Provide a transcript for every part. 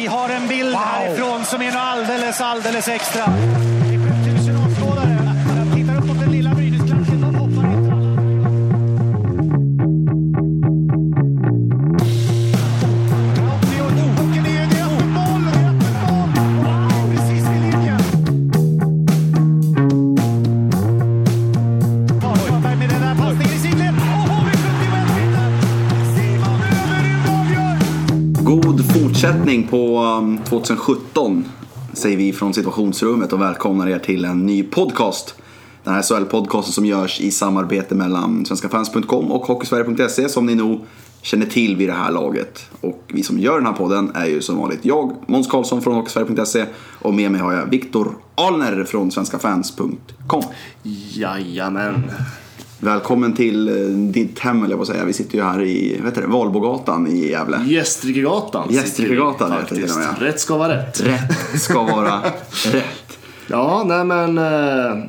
Vi har en bild härifrån som är alldeles, alldeles extra. Fortsättning på um, 2017 säger vi från situationsrummet och välkomnar er till en ny podcast. Den här SHL-podcasten som görs i samarbete mellan svenskafans.com och hockeysverige.se som ni nog känner till vid det här laget. Och vi som gör den här podden är ju som vanligt jag, Måns Karlsson från hockeysverige.se och med mig har jag Viktor Alner från svenskafans.com. Jajamän. Välkommen till eh, ditt hem eller vad säga. Vi sitter ju här i heter det, Valbogatan i Gävle. Gästrikegatan. Gästrikegatan heter det faktiskt. till och med. Rätt ska vara rätt. Rätt ska vara rätt. Ja, nej men. Eh,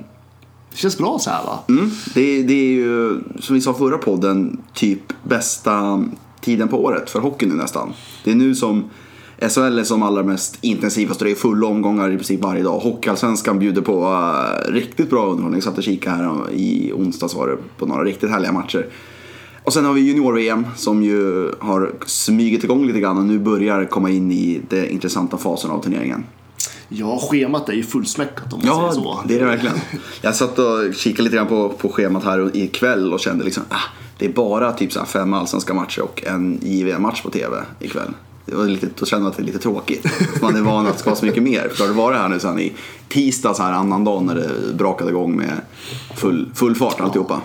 det känns bra så här va? Mm, det, det är ju, som vi sa förra podden, typ bästa tiden på året för hockey nu nästan. Det är nu som SHL är som allra mest intensivast och det är fulla omgångar i princip varje dag. Hockeyallsvenskan bjuder på uh, riktigt bra underhållning. Jag satt och kikade här i onsdags var det på några riktigt härliga matcher. Och sen har vi junior-VM som ju har smugit igång lite grann och nu börjar komma in i den intressanta fasen av turneringen. Ja, schemat är ju fullsmäckat om man säger så. det är det verkligen. Jag satt och kikade lite grann på, på schemat här ikväll och kände liksom ah, det är bara typ så här fem allsvenska matcher och en JVM-match på TV ikväll. Det var lite, då kände man att det är lite tråkigt. Man är van att det ska vara så mycket mer. För det har det här nu sen i tisdags här annan dag när det brakade igång med full, full fart alltihopa.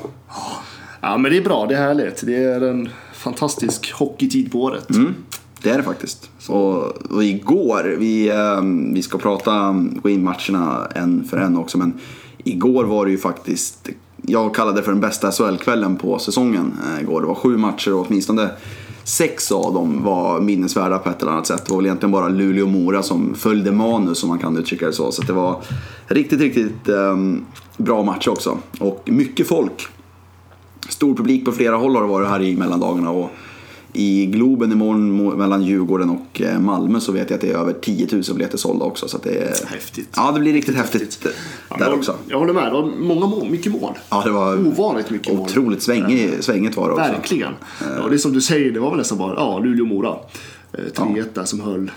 Ja, men det är bra. Det är härligt. Det är en fantastisk hockeytid på året. Mm. Det är det faktiskt. Och, och igår, vi, eh, vi ska prata, gå in matcherna en för en också, men igår var det ju faktiskt, jag kallade det för den bästa SHL-kvällen på säsongen eh, igår. Det var sju matcher och åtminstone sex av dem var minnesvärda på ett eller annat sätt. Det var väl egentligen bara Luleå och Mora som följde manus om man kan uttrycka det så. Så det var riktigt, riktigt eh, bra match också. Och mycket folk. Stor publik på flera håll har det varit här i mellandagarna. Och i Globen imorgon mo- mellan Djurgården och eh, Malmö så vet jag att det är över 10 000 biljetter sålda också. Så det är... Häftigt. Ja, det blir riktigt häftigt Ja, där men också. Jag håller med. Det var många mål. Mycket mål. Ja, det var Ovanligt mycket mål. otroligt svängig, svängigt var det också. Verkligen. Ja, det är som du säger, det var väl nästan bara ja, Luleå-Mora. Eh, 3-1 där som höll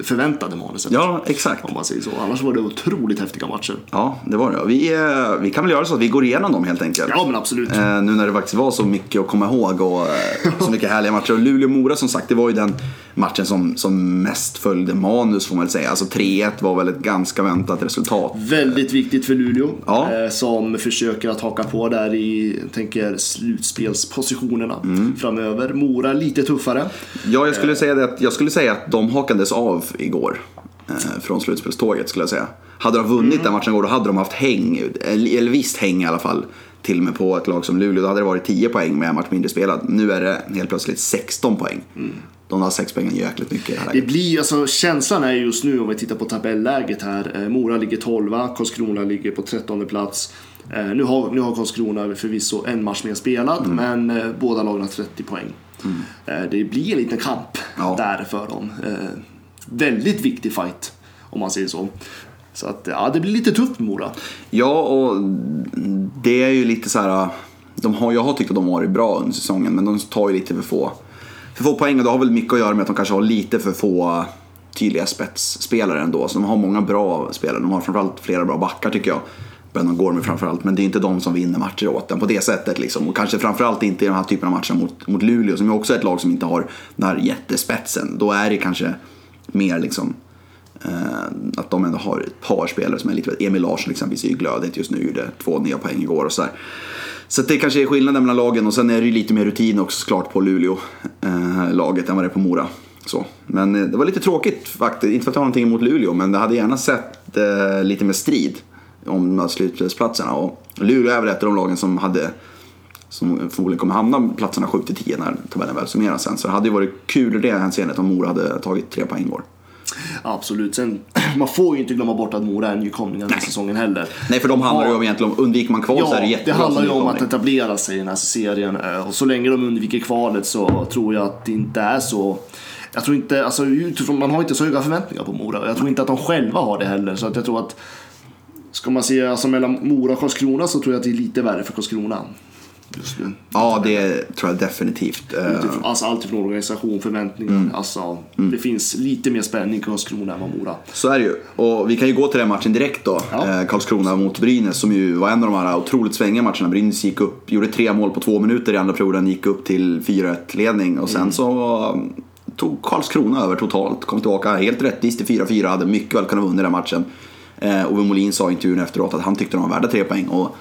det förväntade manuset. Ja, exakt. Om man säger så. Annars var det otroligt häftiga matcher. Ja, det var det. Vi, eh, vi kan väl göra så att vi går igenom dem helt enkelt. Ja, men absolut. Eh, nu när det faktiskt var så mycket att komma ihåg och eh, så mycket härliga matcher. Och Luleå-Mora som sagt, det var ju den matchen som, som mest följde manus får man väl säga. Alltså 3-1 var väl ett ganska väntat resultat. Väldigt viktigt för Luleå. Ja. Eh, som försöker att haka på där i, tänker, slutspelspositionerna Mm. framöver. Mora lite tuffare. Ja, jag skulle säga det att, jag skulle säga att de hakades av igår. Eh, från slutspelståget skulle jag säga. Hade de vunnit den matchen igår då hade de haft häng, eller, visst häng i alla fall. Till och med på ett lag som Luleå. Då hade det varit 10 poäng med en match mindre spelad. Nu är det helt plötsligt 16 poäng. De har 6 poäng jäkligt mycket det här Det läget. blir, alltså, känslan är just nu om vi tittar på tabelläget här. Eh, Mora ligger 12, Karlskrona ligger på 13 plats. Eh, nu, har, nu har Karlskrona förvisso en match mer spelad, Mm. men eh, båda lagen har 30 poäng. Eh, det blir en liten kamp Ja. där för dem. Väldigt viktig fight, om man säger så. Så att, ja, det blir lite tufft med Mora. Ja, och det är ju lite så här. De har, jag har tyckt att de har varit bra under säsongen, men de tar ju lite för få, för få poäng. Och det har väl mycket att göra med att de kanske har lite för få tydliga spetsspelare ändå. Så de har många bra spelare. De har framförallt flera bra backar tycker jag. Brennan Gormy framförallt, men det är inte de som vinner matcher åt den på det sättet. Liksom. Och kanske framförallt inte i den här typen av matcher mot, mot Luleå, som ju också är ett lag som inte har den här jättespetsen. Då är det kanske mer liksom Eh, att de ändå har ett par spelare som är lite Emil Larsson exempelvis är ju glödhet just nu, gjorde två nya poäng igår och sådär. Så det kanske är skillnaden mellan lagen och sen är det ju lite mer rutin också såklart på Luleå-laget eh, än vad det är på Mora. Så. Men eh, det var lite tråkigt faktiskt, inte för att jag har någonting emot Luleå, men det hade gärna sett eh, lite mer strid om de här slutspelsplatserna. Och Luleå är väl ett av de lagen som hade som förmodligen kommer hamna platserna 7-10 när tabellen väl summeras sen. Så det hade ju varit kul i det hänseendet om Mora hade tagit tre poäng igår. Absolut. Sen, man får ju inte glömma bort att Mora är nykomlingar den här säsongen heller. Nej, för de handlar ju om egentligen om, undviker man kval så är det Ja, det jättebra handlar ju om att etablera sig i den här serien. eh, Och så länge de undviker kvalet så tror jag att det inte är så jag tror inte, alltså utifrån, man har inte så höga förväntningar på Mora. Jag tror inte att de själva har det heller. Så att jag tror att Ska man se alltså mellan Mora och Karlskrona så tror jag att det är lite värre för Karlskrona. Just nu. Ja, det tror jag definitivt. Eh, Utifrån, alltså allt ifrån organisation, förväntningar. Alltså, Det finns lite mer spänning i Karlskrona än vad Mora. Så är det ju. Och vi kan ju gå till den matchen direkt då. Ja. Eh, Karlskrona mot Brynäs som ju var en av de här otroligt svängiga matcherna. Brynäs gick upp, gjorde tre mål på två minuter i andra perioden, gick upp till 4-1 ledning och sen så um, tog Karlskrona över totalt. Kom tillbaka helt rättvist till 4-4, hade mycket väl kunnat vinna den matchen. Eh, Ove Molin sa i intervjun efteråt att han tyckte de var värda tre poäng. Och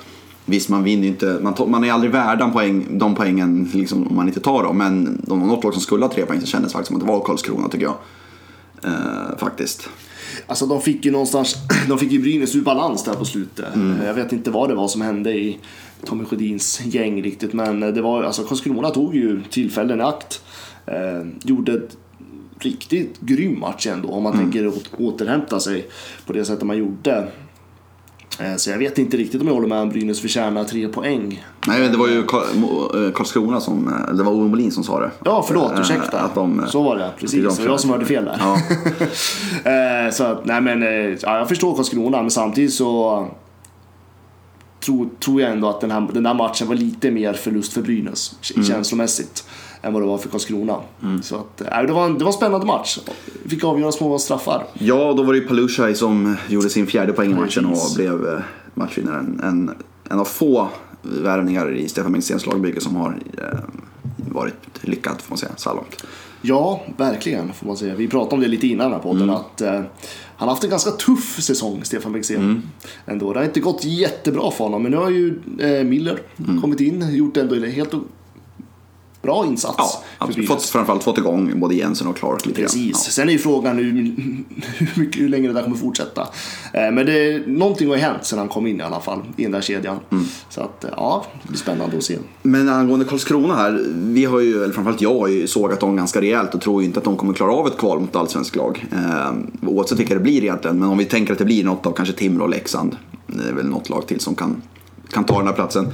Visst, man vinner inte, man, tar, man är aldrig värd de, poäng, de poängen liksom, om man inte tar dem. Men om något lag som skulle ha tre poäng så kändes faktiskt som att det var Karlskrona tycker jag. Eh, faktiskt. Alltså de fick ju någonstans, de fick ju Brynäs ur balans där på slutet. Mm. Jag vet inte vad det var som hände i Tommy Sjödins gäng riktigt. Men det var, alltså Karlskrona tog ju tillfällen i akt. Eh, gjorde riktigt grym match ändå om man Mm. tänker åt, återhämta sig på det sättet man gjorde. Eh, så jag vet inte riktigt om jag håller med om Brynäs förtjänar tre poäng. Nej, men det var ju eh, Karlskrona som, eh, det var Ove Molin som sa det. Ja, förlåt, ursäkta. Att de, så var det, precis. de Det var jag som hörde fel där. Ja. Så att, nej men, ja, jag förstår Karlskrona, men samtidigt så tror, tror jag ändå att den, här, den där matchen var lite mer förlust för Brynäs Mm. känslomässigt än vad det var för Karlskrona. Så att, eh, det, var en, det var en spännande match. Fick avgöra små straffar. ja, då var det ju Palushaj som gjorde sin fjärde poäng i matchen och blev eh, matchvinnaren. En, en av få värvningar i Stefan Bengtzéns lagbygge som har eh, varit lyckad får man säga, så här långt. Ja, verkligen får man säga. Vi pratade om det lite innan här podden. Att, eh, han har haft en ganska tuff säsong, Stefan Bengtzén. Ändå. Det har inte gått jättebra för honom, men nu har ju eh, Miller kommit in, gjort ändå helt bra insats. Ja, absolut. Fått, framförallt fått igång både Jensen och Clark lite Precis. grann. Sen är ju frågan hur, hur, mycket, hur länge det där kommer fortsätta. Eh, Men det, någonting har ju hänt sen han kom in i alla fall, i den där kedjan. Mm. Så att, eh, ja, det blir spännande att se. Men angående Karlskrona här, vi har ju, eller framförallt jag har ju sågat dem ganska rejält och tror ju inte att de kommer klara av ett kval mot allsvensk lag. Eh, oavsett vilka det blir egentligen, men om vi tänker att det blir något av kanske Timrå och Leksand, det är väl något lag till som kan, kan ta den här platsen.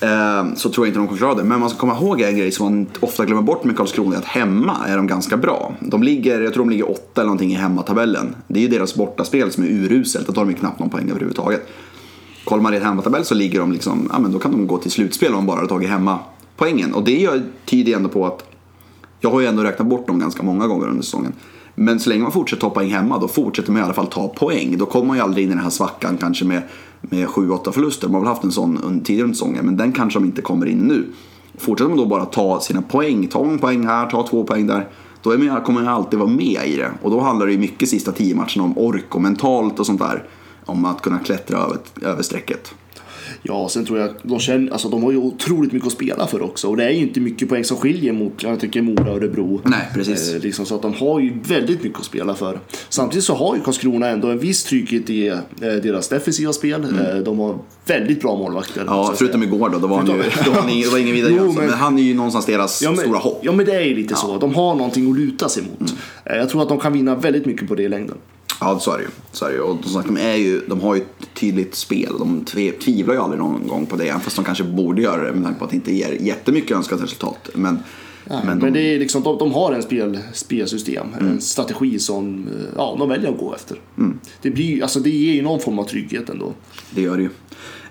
Eh, så tror jag inte de kommer klara det. Men man ska komma ihåg en grej som man ofta glömmer bort med Karlskrona, är att hemma är de ganska bra. De ligger, jag tror de ligger åtta eller någonting i hemmatabellen. Det är ju deras bortaspel som är uruselt, då tar de ju knappt någon poäng överhuvudtaget. Kollar man i en hemmatabell så ligger de liksom, ja men då kan de gå till slutspel om de bara har tagit hemma poängen. Och det tyder ju ändå på att, jag har ju ändå räknat bort dem ganska många gånger under säsongen. Men så länge man fortsätter ta poäng hemma, då fortsätter man i alla fall ta poäng. Då kommer man ju aldrig in i den här svackan kanske med, med 7-8 förluster. de har väl haft en sån under tidigare under säsongen, men den kanske de inte kommer in nu. Fortsätter man då bara ta sina poäng, ta en poäng här, ta två poäng där. Då är man, kommer man alltid vara med i det. Och då handlar det ju mycket sista tio matcherna om ork och mentalt och sånt där. Om att kunna klättra över, över strecket. Ja, sen tror jag att de, känner, alltså, de har ju otroligt mycket att spela för också. Och det är ju inte mycket poäng som skiljer mot, jag tycker, Mora och Örebro. Nej, precis. Eh, liksom, så att de har ju väldigt mycket att spela för. Samtidigt så har ju Karlskrona ändå en viss trygghet i eh, deras defensiva spel. Eh, de har väldigt bra målvakter. Mm. Ja, förutom igår då. Då var han ju, då var ingen, det var ingen vidare Jo, alltså. men, men- han är ju någonstans deras Ja men, stora hopp. ja men det är ju lite så. De har någonting att luta sig mot. Eh, Jag tror att de kan vinna väldigt mycket på det i längden. Ja, så är det ju. Så är det ju. Och som sagt, de, är ju, de har ju ett tydligt spel. De tvivlar ju aldrig någon gång på det. Även fast de kanske borde göra det med tanke på att det inte ger jättemycket önskat resultat. Men, Men, men de, det är liksom, de, de har en spel, spelsystem, en strategi som eh, ja, de väljer att gå efter. Det, blir, alltså, det ger ju någon form av trygghet ändå. det gör det ju.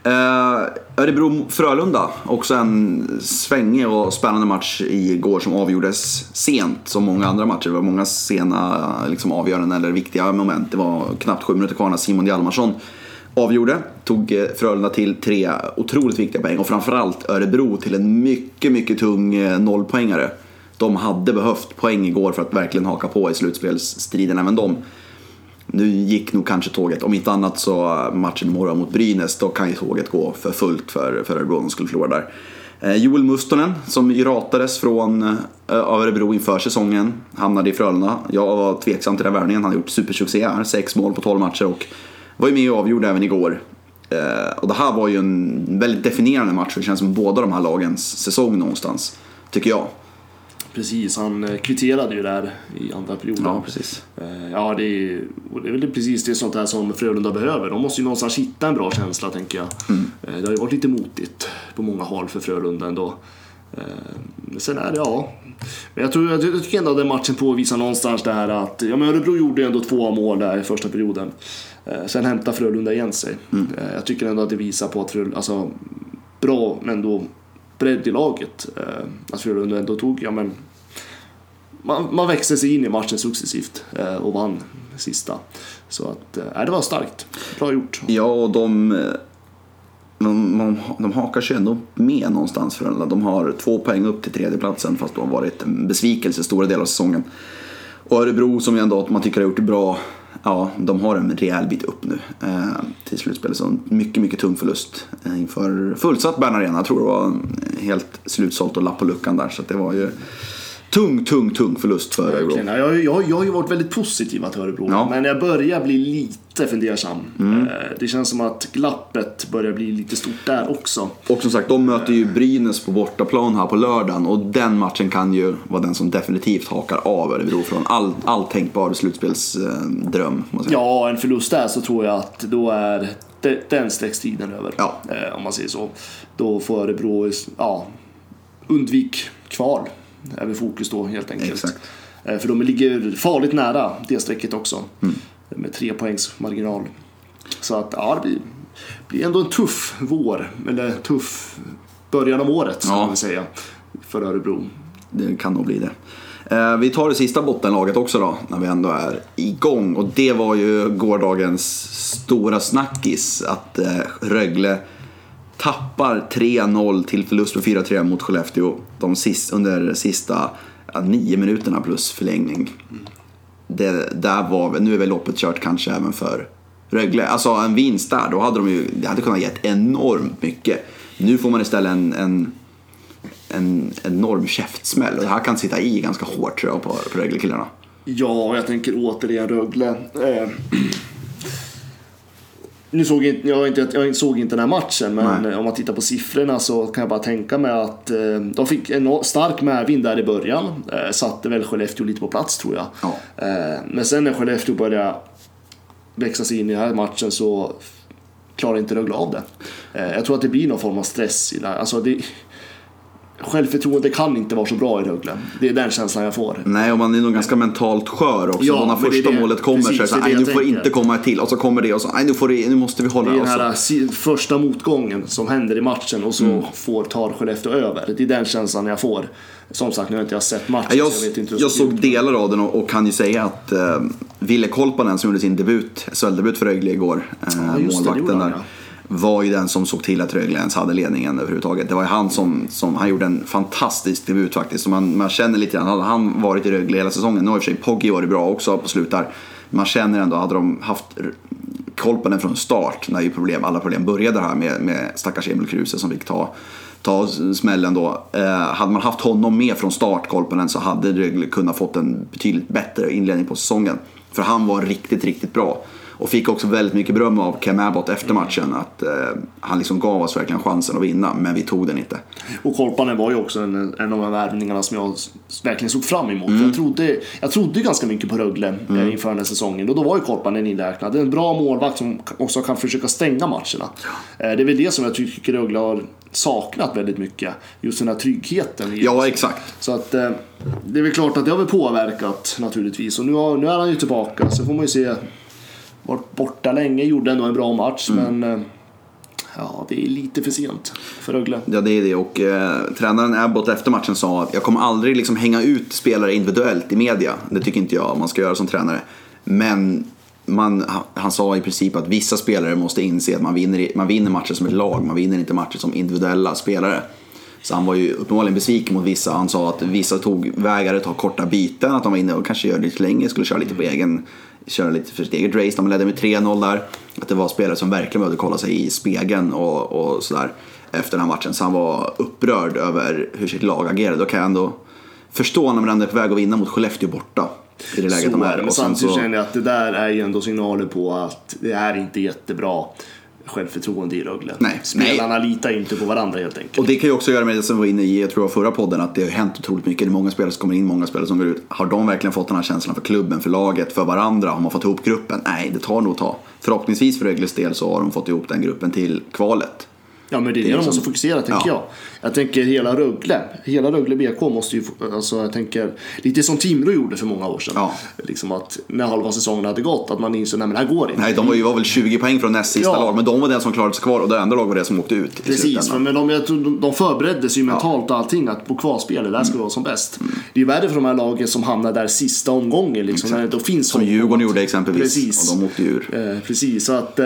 Eh, Örebro-Frölunda, också en svängig och spännande match igår som avgjordes sent som många andra matcher. Det var många sena liksom, avgörande eller viktiga moment. Det var knappt sju minuter kvar när Simon Hjalmarsson avgjorde. Tog eh, Frölunda till tre otroligt viktiga poäng och framförallt Örebro till en mycket, mycket tung eh, nollpoängare. De hade behövt poäng igår för att verkligen haka på i slutspelsstriden även de. Nu gick nog kanske tåget, om inte annat så eh, matchen imorgon mot Brynäs, då kan ju tåget gå för fullt för, för Örebro om de skulle förlora där. Eh, Joel Mustonen, som ju ratades från eh, Örebro inför säsongen, hamnade i Frölunda. Jag var tveksam till den värvningen, han har gjort supersuccé här, sex mål på 12 matcher och var ju med och avgjorde även igår. Och det här var ju en väldigt definierande match, det känns som båda de här lagens säsong någonstans, tycker jag. Precis, han eh, kvitterade ju där i andra perioden. Ja, precis. Eh, Ja, det är, det är väl precis det sånt här som Frölunda behöver. De måste ju någonstans hitta en bra känsla, tänker jag. Mm. Eh, Det har ju varit lite motigt på många håll för Frölunda ändå. Sen är det, ja, Men jag, tror, jag, tycker ändå att den matchen påvisar någonstans det här att ja, men Örebro gjorde ju ändå två mål där i första perioden. Sen hämtar Frölunda igen sig. Mm. Jag tycker ändå att det visar på att Frölunda, alltså bra men ändå bredd i laget. Att Frölunda ändå tog, ja men man, man växte sig in i matchen successivt eh, och vann sista. Så att, eh, det var starkt. Bra gjort. Ja, och de, eh, de, de, de hakar sig ändå med någonstans Frölunda. De har två poäng upp till tredjeplatsen fast de har varit en besvikelse stora delar av säsongen. Och Örebro som ju ändå man tycker har gjort det bra, ja de har en rejäl bit upp nu eh, till slutspelet. Så en mycket, mycket tung förlust eh, inför fullsatt Bern Arena. Jag tror det var helt slutsålt och lapp på luckan där så att det var ju tung, tung, tung förlust för Örebro. Jag, jag, jag har ju varit väldigt positiv till Örebro, Ja. men jag börjar bli lite fundersam. Mm. Eh, Det känns som att glappet börjar bli lite stort där också. Och som sagt, de möter ju Brynäs på bortaplan här på lördagen och den matchen kan ju vara den som definitivt hakar av Örebro från all, all tänkbar slutspelsdröm. Ja, en förlust där så tror jag att då är de- den streckstriden över. Ja. Eh, Om man säger så. Då får Örebro, ja, undvik kval. Är väl fokus då helt enkelt. Exakt. Eh, För de ligger farligt nära det strecket också. Mm. Med tre poängs marginal. Så att ja, det blir, blir ändå en tuff vår. Eller tuff början av året ska Ja. man säga. För Örebro. Det kan nog bli det. Eh, vi tar det sista bottenlaget också då, när vi ändå är igång. Och det var ju gårdagens stora snackis att eh, Rögle tappar 3-0 till förlust med 4-3 mot Skellefteå de sist, under sista ja, nio minuterna plus förlängning. Det, där var, nu är väl loppet kört kanske även för Rögle. Alltså en vinst där, då hade de ju, det hade kunnat gett enormt mycket. Nu får man istället en, en en enorm käftsmäll. Och det här kan sitta i ganska hårt tror jag på, på Rögle-killarna. Ja, jag tänker återigen Rögle. Eh, nu såg jag, jag, inte, jag såg inte den här matchen, men Nej. om man tittar på siffrorna så kan jag bara tänka mig att eh, de fick en stark medvind där i början. Eh, satte väl Skellefteå lite på plats tror jag. Ja. Eh, men sen när Skellefteå började växa sig in i den här matchen så klarar inte Rögle av det. Jag tror att det blir någon form av stress i det här. Alltså det, självförtroende kan inte vara så bra i Rögle. Det är den känslan jag får. Nej, och man är nog ganska mentalt skör också. Ja, och när första det- målet kommer precis, så är det så nu jag får inte komma ett till. Och så kommer det och så, nej, nu, får det, nu måste vi hålla Det är den här första motgången som händer i matchen och så Mm. får tar Skellefteå över. Det är den känslan jag får. Som sagt, nu har inte jag sett matchen Jag, så jag vet inte hur jag såg delar av den och, och kan ju säga att eh, Ville Kolpanen som gjorde sin debut, SHL-debut för Rögle igår, eh, Ja, målvakten där, ja var ju den som såg till att Rögle ens hade ledningen överhuvudtaget. Det var ju han som, som han gjorde en fantastisk debut faktiskt. Så man, man känner lite grann, hade han varit i Rögle hela säsongen, nu har i och för sig Poggi varit bra också på slut där. Man känner ändå, hade de haft koll på den från start, när ju problem, alla problem började här med, med stackars Emil Kruse som fick ta, ta smällen då. Eh, hade man haft honom med från start, Kolpanen, så hade Rögle kunnat fått en betydligt bättre inledning på säsongen. För han var riktigt, riktigt bra. Och fick också väldigt mycket beröm av Cam Abbott efter matchen. Att eh, han liksom gav oss verkligen chansen att vinna, men vi tog den inte. Och Korpanen var ju också en, en av de värvningarna som jag verkligen såg fram emot. Mm. Jag, trodde, jag trodde ganska mycket på Rögle eh, inför den här säsongen och då var ju Korpanen inräknad. En bra målvakt som också kan försöka stänga matcherna. Eh, Det är väl det som jag tycker Rögle har saknat väldigt mycket. Just den här tryggheten. Ja, exakt. Så att eh, det är väl klart att det har väl påverkat naturligtvis. Och nu, har, nu är han ju tillbaka så får man ju se. Varit borta länge, gjorde ändå en bra match men eh, ja, det är lite för sent för Rögle. Ja, det är det. Och eh, tränaren Abbott efter matchen sa att jag kommer aldrig liksom hänga ut spelare individuellt i media. Det tycker inte jag man ska göra som tränare. Men man, han sa i princip att vissa spelare måste inse att man vinner, man vinner matcher som ett lag, man vinner inte matcher som individuella spelare. Så han var ju uppenbarligen besviken mot vissa. Han sa att vissa tog vägare, ta korta byten, att de var inne och kanske gör lite längre, skulle köra lite på egen, köra lite för sitt eget race. De ledde med 3-0 där. Att det var spelare som verkligen behövde kolla sig i spegeln och, och sådär efter den här matchen. Så han var upprörd över hur sitt lag agerade. Då kan jag ändå förstå när man ändå är på väg att vinna mot Skellefteå borta. I det läget Så de är Och samtidigt så, känner jag att det där är ju ändå signaler på att det är inte jättebra självförtroende i Rögle. Nej, Spelarna litar inte på varandra helt enkelt. Och det kan ju också göra med det som vi var inne i, jag tror jag förra podden, att det har hänt otroligt mycket. Det är många spelare som kommer in, många spelare som går ut. Har de verkligen fått den här känslan för klubben, för laget, för varandra? Har man fått ihop gruppen? Nej, det tar nog ett tag. Förhoppningsvis för Rögles del så har de fått ihop den gruppen till kvalet. Ja men det är det, Det de måste liksom- fokusera tänker Ja. jag. Jag tänker hela Rögle, hela Rögle BK måste ju, alltså jag tänker lite som Timrå gjorde för många år sedan. Ja. Liksom att när halva säsongen hade gått, att man insåg men det här går inte. Nej, de var ju var väl 20 poäng från näst sista Ja. lag, men de var den som klarade sig kvar och det enda lag var det som åkte ut Precis, men de, jag tror de, de förberedde sig ju mentalt och allting att på kvalspelet, där ska vi vara som bäst. Det är ju värre för de här lagen som hamnar där sista omgången liksom, när det då finns Som Djurgården att- gjorde exempelvis, Precis. och de åkte ur. Eh, precis, så att eh,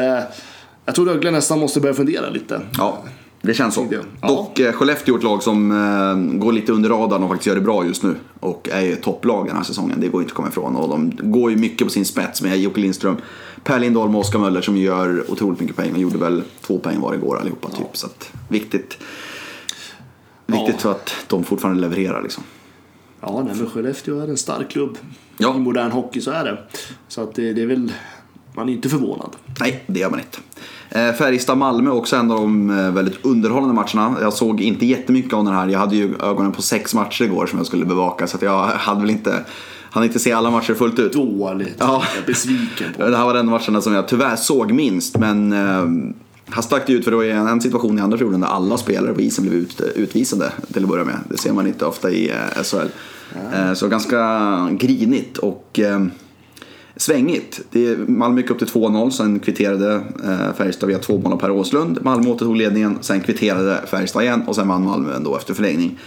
jag tror Rögle nästan måste börja fundera lite. Ja, det känns så. Ja. Dock eh, Skellefteå är ett lag som eh, går lite under radarn och faktiskt gör det bra just nu. Och är ju topplag den här säsongen, det går inte att komma ifrån. Och de går ju mycket på sin spets med Jocke Lindström, Per Lindholm och Oskar Möller som gör otroligt mycket poäng. Och gjorde väl två poäng var igår allihopa typ. Så att, viktigt. Viktigt Ja. för att de fortfarande levererar liksom. Ja, nej, men Skellefteå är en stark klubb. Ja. I modern hockey så är det. Så att det, det är väl, man är inte förvånad. Nej, det gör man inte. Eh, Färjestad-Malmö också en av de eh, väldigt underhållande matcherna. Jag såg inte jättemycket av den här. Jag hade ju ögonen på sex matcher igår som jag skulle bevaka. Så jag hade väl inte, hann inte se alla matcher fullt ut. Dåligt. Ja. Jag är besviken på. Det här var den matchen som jag tyvärr såg minst. Men eh, här stack ut för det var en, en situation i andra perioden där alla spelare på isen blev ut, utvisade till att börja med. Det ser man inte ofta i eh, SHL. Eh, så ganska grinigt och eh, svängigt. Det, Malmö gick upp till 2-0, sen kvitterade eh, Färjestad via två mål av Per Åslund. Malmö återtog ledningen, sen kvitterade Färjestad igen och sen vann Malmö ändå efter förlängning.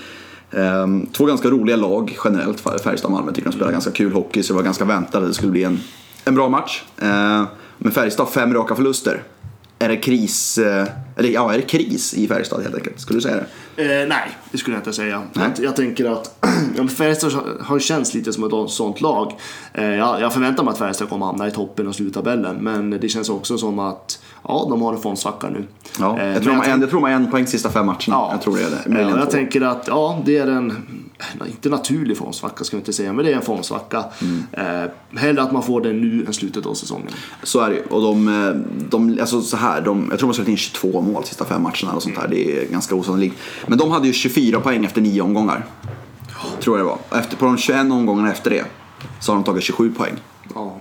Ehm, två ganska roliga lag generellt, Färjestad och Malmö. tycker de spelar ganska kul hockey så det var ganska väntat att det skulle bli en, en bra match. Ehm, men Färjestad har fem raka förluster. Är det kris, eh, eller ja, är det kris i Färjestad helt enkelt? Skulle du säga det? Eh, nej, det skulle jag inte säga. Nej. Jag, jag tänker att ja, Färjestad har känts lite som ett sånt lag. Eh, jag, jag förväntar mig att Färjestad kommer hamna i toppen och sluttabellen. Men det känns också som att ja, de har en formsvacka nu. Ja, Eh, jag, tror tänk- en, jag tror de har en poäng sista fem matcherna. Jag tror det är det. Ja, Möjligen jag två. tänker att ja, det är en, nej, inte naturlig formsvacka ska jag inte säga, men det är en formsvacka. Mm. Eh, hellre att man får den nu än slutet av säsongen. Så är det ju. Och de, eh, de, alltså så här, de, jag tror de har släppt in 22 mål sista fem matcherna och sånt där. Det är ganska osannolikt. Men de hade ju 24 poäng efter nio omgångar. Tror jag det var. Efter, på de 21 omgångarna efter det så har de tagit 27 poäng. Ja.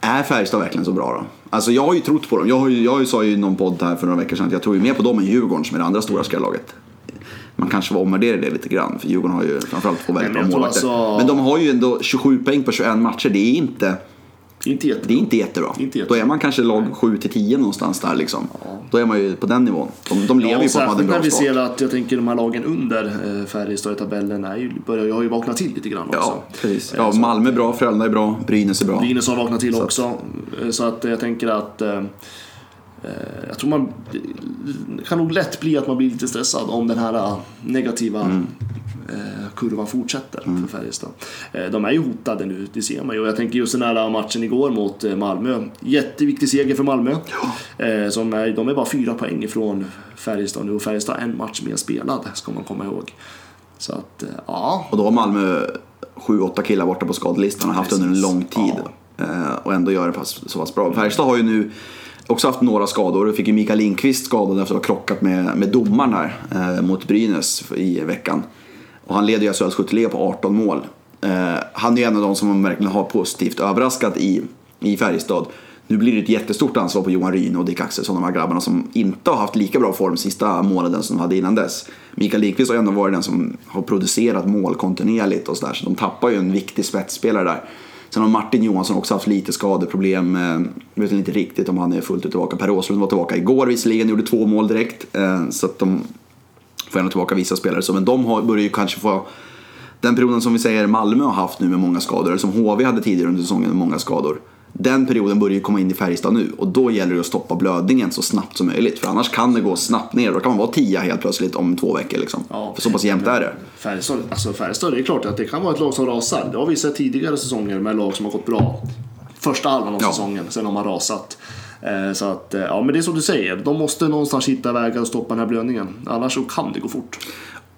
Är Färjestad verkligen så bra då? Alltså jag har ju trott på dem. Jag, har ju, jag sa ju i någon podd här för några veckor sedan att jag tror ju mer på dem än Djurgården som är det andra stora skrällaget. Man kanske var omvärderade det lite grann för Djurgården har ju framförallt två väldigt bra målvakter. alltså- Men de har ju ändå 27 poäng på 21 matcher. Det är inte... Inte jätte... Det är inte jättebra. Inte jättebra. Då är man kanske lag 7 till 10 någonstans där liksom. Då är man ju på den nivån. De, de lever Ja, ju på att de hade en särskilt när bra vi start. ser att jag tänker de här lagen under eh, Färjestad i tabellen är ju, börjar ju, har ju vaknat till lite grann också. Ja, precis. Eh, Ja, så- Malmö är bra, Frölunda är bra, Brynäs är bra. Brynäs har vaknat till Så också. Eh, Så att jag tänker att eh, eh, jag tror man kan nog lätt bli att man blir lite stressad om den här eh, negativa Mm. eh, kurvan fortsätter för Färjestad. Eh, de är ju hotade nu, det ser man ju. Jag tänker just den här matchen igår mot eh, Malmö. Jätteviktig seger för Malmö. Eh, som är, de är bara fyra poäng ifrån Färjestad nu och Färjestad har en match mer spelad, ska man komma ihåg. Så att, eh, ja. Och då har Malmö 7-8 killar borta på skadelistan och haft under en lång tid. Eh, Och ändå gör det så pass bra. Färjestad har ju nu också haft några skador. Fick ju Mikael Lindqvist skadad efter att ha krockat med, med domaren här eh, mot Brynäs i veckan. Och han leder ju SHLs skytteliga på 18 mål. Eh, han är ju en av de som verkligen har positivt överraskat i, i Färjestad. Nu blir det ett jättestort ansvar på Johan Ryn och Dick Axelsson, de här grabbarna som inte har haft lika bra form sista månaden som de hade innan dess. Mikael Lindqvist har ändå varit den som har producerat mål kontinuerligt och sådär, så de tappar ju en viktig spetsspelare där. Sen har Martin Johansson också haft lite skadeproblem. Eh, jag vet inte riktigt om han är fullt ut tillbaka. Per Åslund var tillbaka igår visserligen, gjorde två mål direkt. Eh, så att de får ändå tillbaka vissa spelare. Så, men de har, börjar ju kanske få den perioden som vi säger Malmö har haft nu med många skador, eller som HV hade tidigare under säsongen med många skador. Den perioden börjar ju komma in i Färjestad nu och då gäller det att stoppa blödningen så snabbt som möjligt. För annars kan det gå snabbt ner. Då kan man vara tia helt plötsligt om två veckor. Liksom. Ja. För så pass jämnt är det. Färjestad, alltså Färjestad, det är klart att det kan vara ett lag som rasar. Det har vi sett tidigare säsonger med lag som har gått bra första halvan av Ja. säsongen, sen har man rasat. Eh, Så att, eh, ja men det är som du säger, de måste någonstans hitta vägar att stoppa den här blödningen. Annars så kan det gå fort.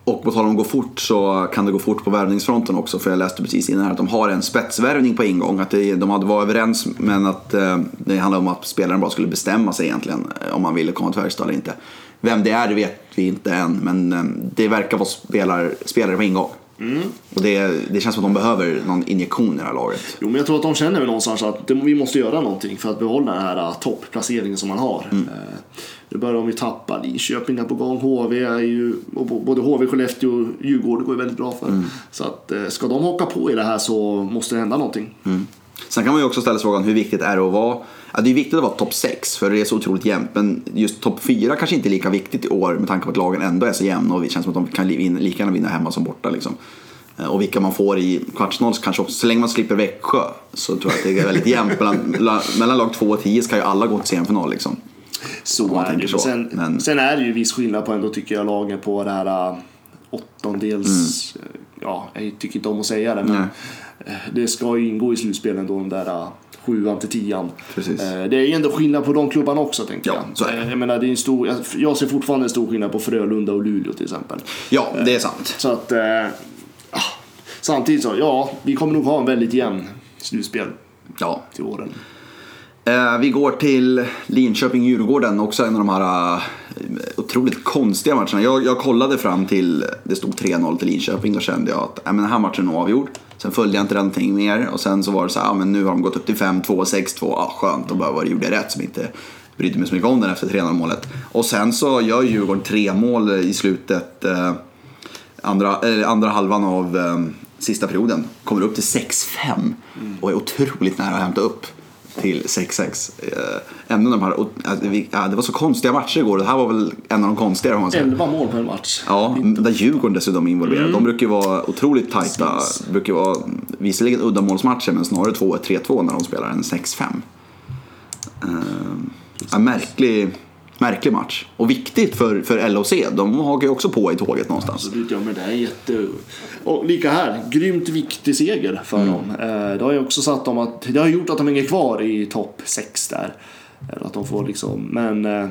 Och på tal om att gå fort så kan det gå fort på värvningsfronten också. För jag läste precis innan här att de har en spetsvärvning på ingång. Att det, de hade varit överens men att eh, det handlar om att spelaren bara skulle bestämma sig egentligen. Eh, om man ville komma till Färjestad eller inte. Vem det är det vet vi inte än. Men eh, det verkar vara spelare, spelare på ingång. Och det, det känns som att de behöver någon injektion i det här laget. Jo, men jag tror att de känner väl någonstans att det, vi måste göra någonting för att behålla den här uh, topplaceringen som man har. Mm. Nu börjar de ju tappa. Linköping är på gång. HV är ju, och både HV, Skellefteå och Djurgården går ju väldigt bra för. Mm. Så att uh, ska de haka på i det här så måste det hända någonting. Mm. Sen kan man ju också ställa sig frågan hur viktigt är det att vara Ja, det är viktigt att vara topp 6 för det är så otroligt jämnt. Men just topp 4 kanske inte är lika viktigt i år med tanke på att lagen ändå är så jämna och det känns som att de kan lika gärna vinna hemma som borta. Liksom. Eh, och vilka man får i kvartsfinal kanske också, så länge man slipper Växjö så tror jag att det är väldigt jämnt. mellan, mellan lag 2 och 10 ska ju alla gå till semifinal liksom. Så är det så. Sen, Men... sen är det ju viss skillnad på ändå tycker jag lagen på det här uh, åttondels... Mm. Ja, jag tycker inte om att säga det men Nej. det ska ju ingå i slutspelen då de där sjuan till tian. Precis. Det är ändå skillnad på de klubbarna också tänker ja, jag. är. Jag menar, det är en stor, jag ser fortfarande en stor skillnad på Frölunda och Luleå till exempel. Ja, det är sant. Så att, samtidigt så, ja, vi kommer nog ha en väldigt jämn slutspel ja. till åren. Eh, vi går till Linköping-Djurgården, också en av de här otroligt konstiga matcherna. Jag, jag kollade fram till det stod 3-0 till Linköping, då kände jag att äh, men den här matchen är nog avgjord. Sen följde jag inte någonting mer och sen så var det så här, ah, men nu har de gått upp till 5-2, 6-2, ah, skönt, och bara gjorde jag rätt som inte brydde mig så mycket om den efter 3-0 målet. Och sen så gör Djurgården tre mål i slutet, eh, andra, eh, andra halvan av eh, sista perioden. Kommer upp till 6-5 och är otroligt nära att hämta upp till 6-6. Eh, ändå de här, ja, det var så konstiga matcher igår. Det här var väl en av de konstigare. Om man säger. 11 mål per match. Ja, där Djurgården dessutom är involverade. Mm. De brukar ju vara otroligt tajta. Brukar vara visserligen uddamålsmatcher men snarare 2-1, 3-2 när de spelar än 6-5. Uh, ja, märklig märklig match. Och viktigt för, för LOC. De hakar ju också på i tåget någonstans. Absolut, ja men det är jätte... Och lika här, grymt viktig seger för mm. dem. Eh, det har ju också satt dem att... Det har gjort att de hänger kvar i topp 6 där. Att de får liksom... Men... Eh,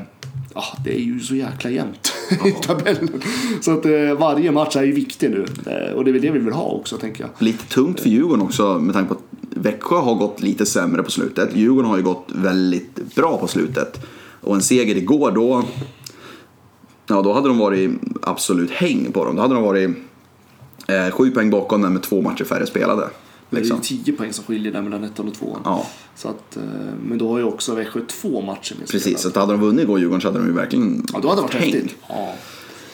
ja, det är ju så jäkla jämnt i tabellen. Så att eh, varje match är ju viktig nu. Och det är väl det vi vill ha också, tänker jag. Lite tungt för Djurgården också med tanke på att Växjö har gått lite sämre på slutet. Djurgården har ju gått väldigt bra på slutet. Och en seger igår då, ja då hade de varit absolut häng på dem. Då hade de varit eh, sju poäng bakom den med två matcher färre spelade. Liksom. Det är ju liksom. tio poäng som skiljer där mellan ettan och tvåan. Ja. Så att, eh, men då har ju också Växjö två matcher med Precis, så att hade de vunnit igår Djurgården så hade de ju verkligen Ja, då hade det varit häng. häftigt. Ja.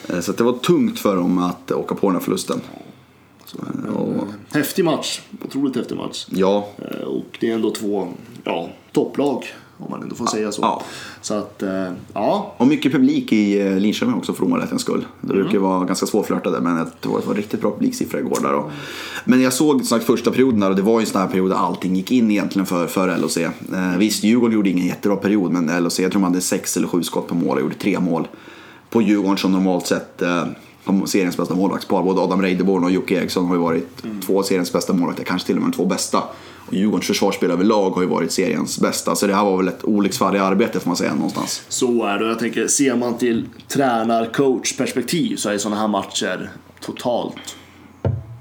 Eh, så det var tungt för dem att åka på den här förlusten. Så, men, och... Häftig match, otroligt häftig match. Ja. Och det är ändå två ja, topplag om man ändå får säga så. Ja. Så att, eh, ja. Och mycket publik i eh, Linköping också för orolighetens skull. Det brukar mm. vara ganska svårflörtade men jag tror att det var riktigt bra publiksiffror igår där. Och, men jag såg sagt, första perioden där och det var ju en sån här period där allting gick in egentligen för, för LHC. Eh, visst, Djurgården gjorde ingen jättebra period men LHC, jag tror man hade sex eller sju skott på mål och gjorde tre mål. På Djurgården som normalt sett eh, seriens bästa målvaktspar. Både Adam Reideborn och Jocke Eriksson har ju varit mm. två seriens bästa målvakter, kanske till och med de två bästa. Djurgårdens försvarsspel överlag har ju varit seriens bästa. Så det här var väl ett olycksfall i arbetet får man säga någonstans. Så är det. Jag tänker, ser man till tränar-coach perspektiv så är sådana här matcher totalt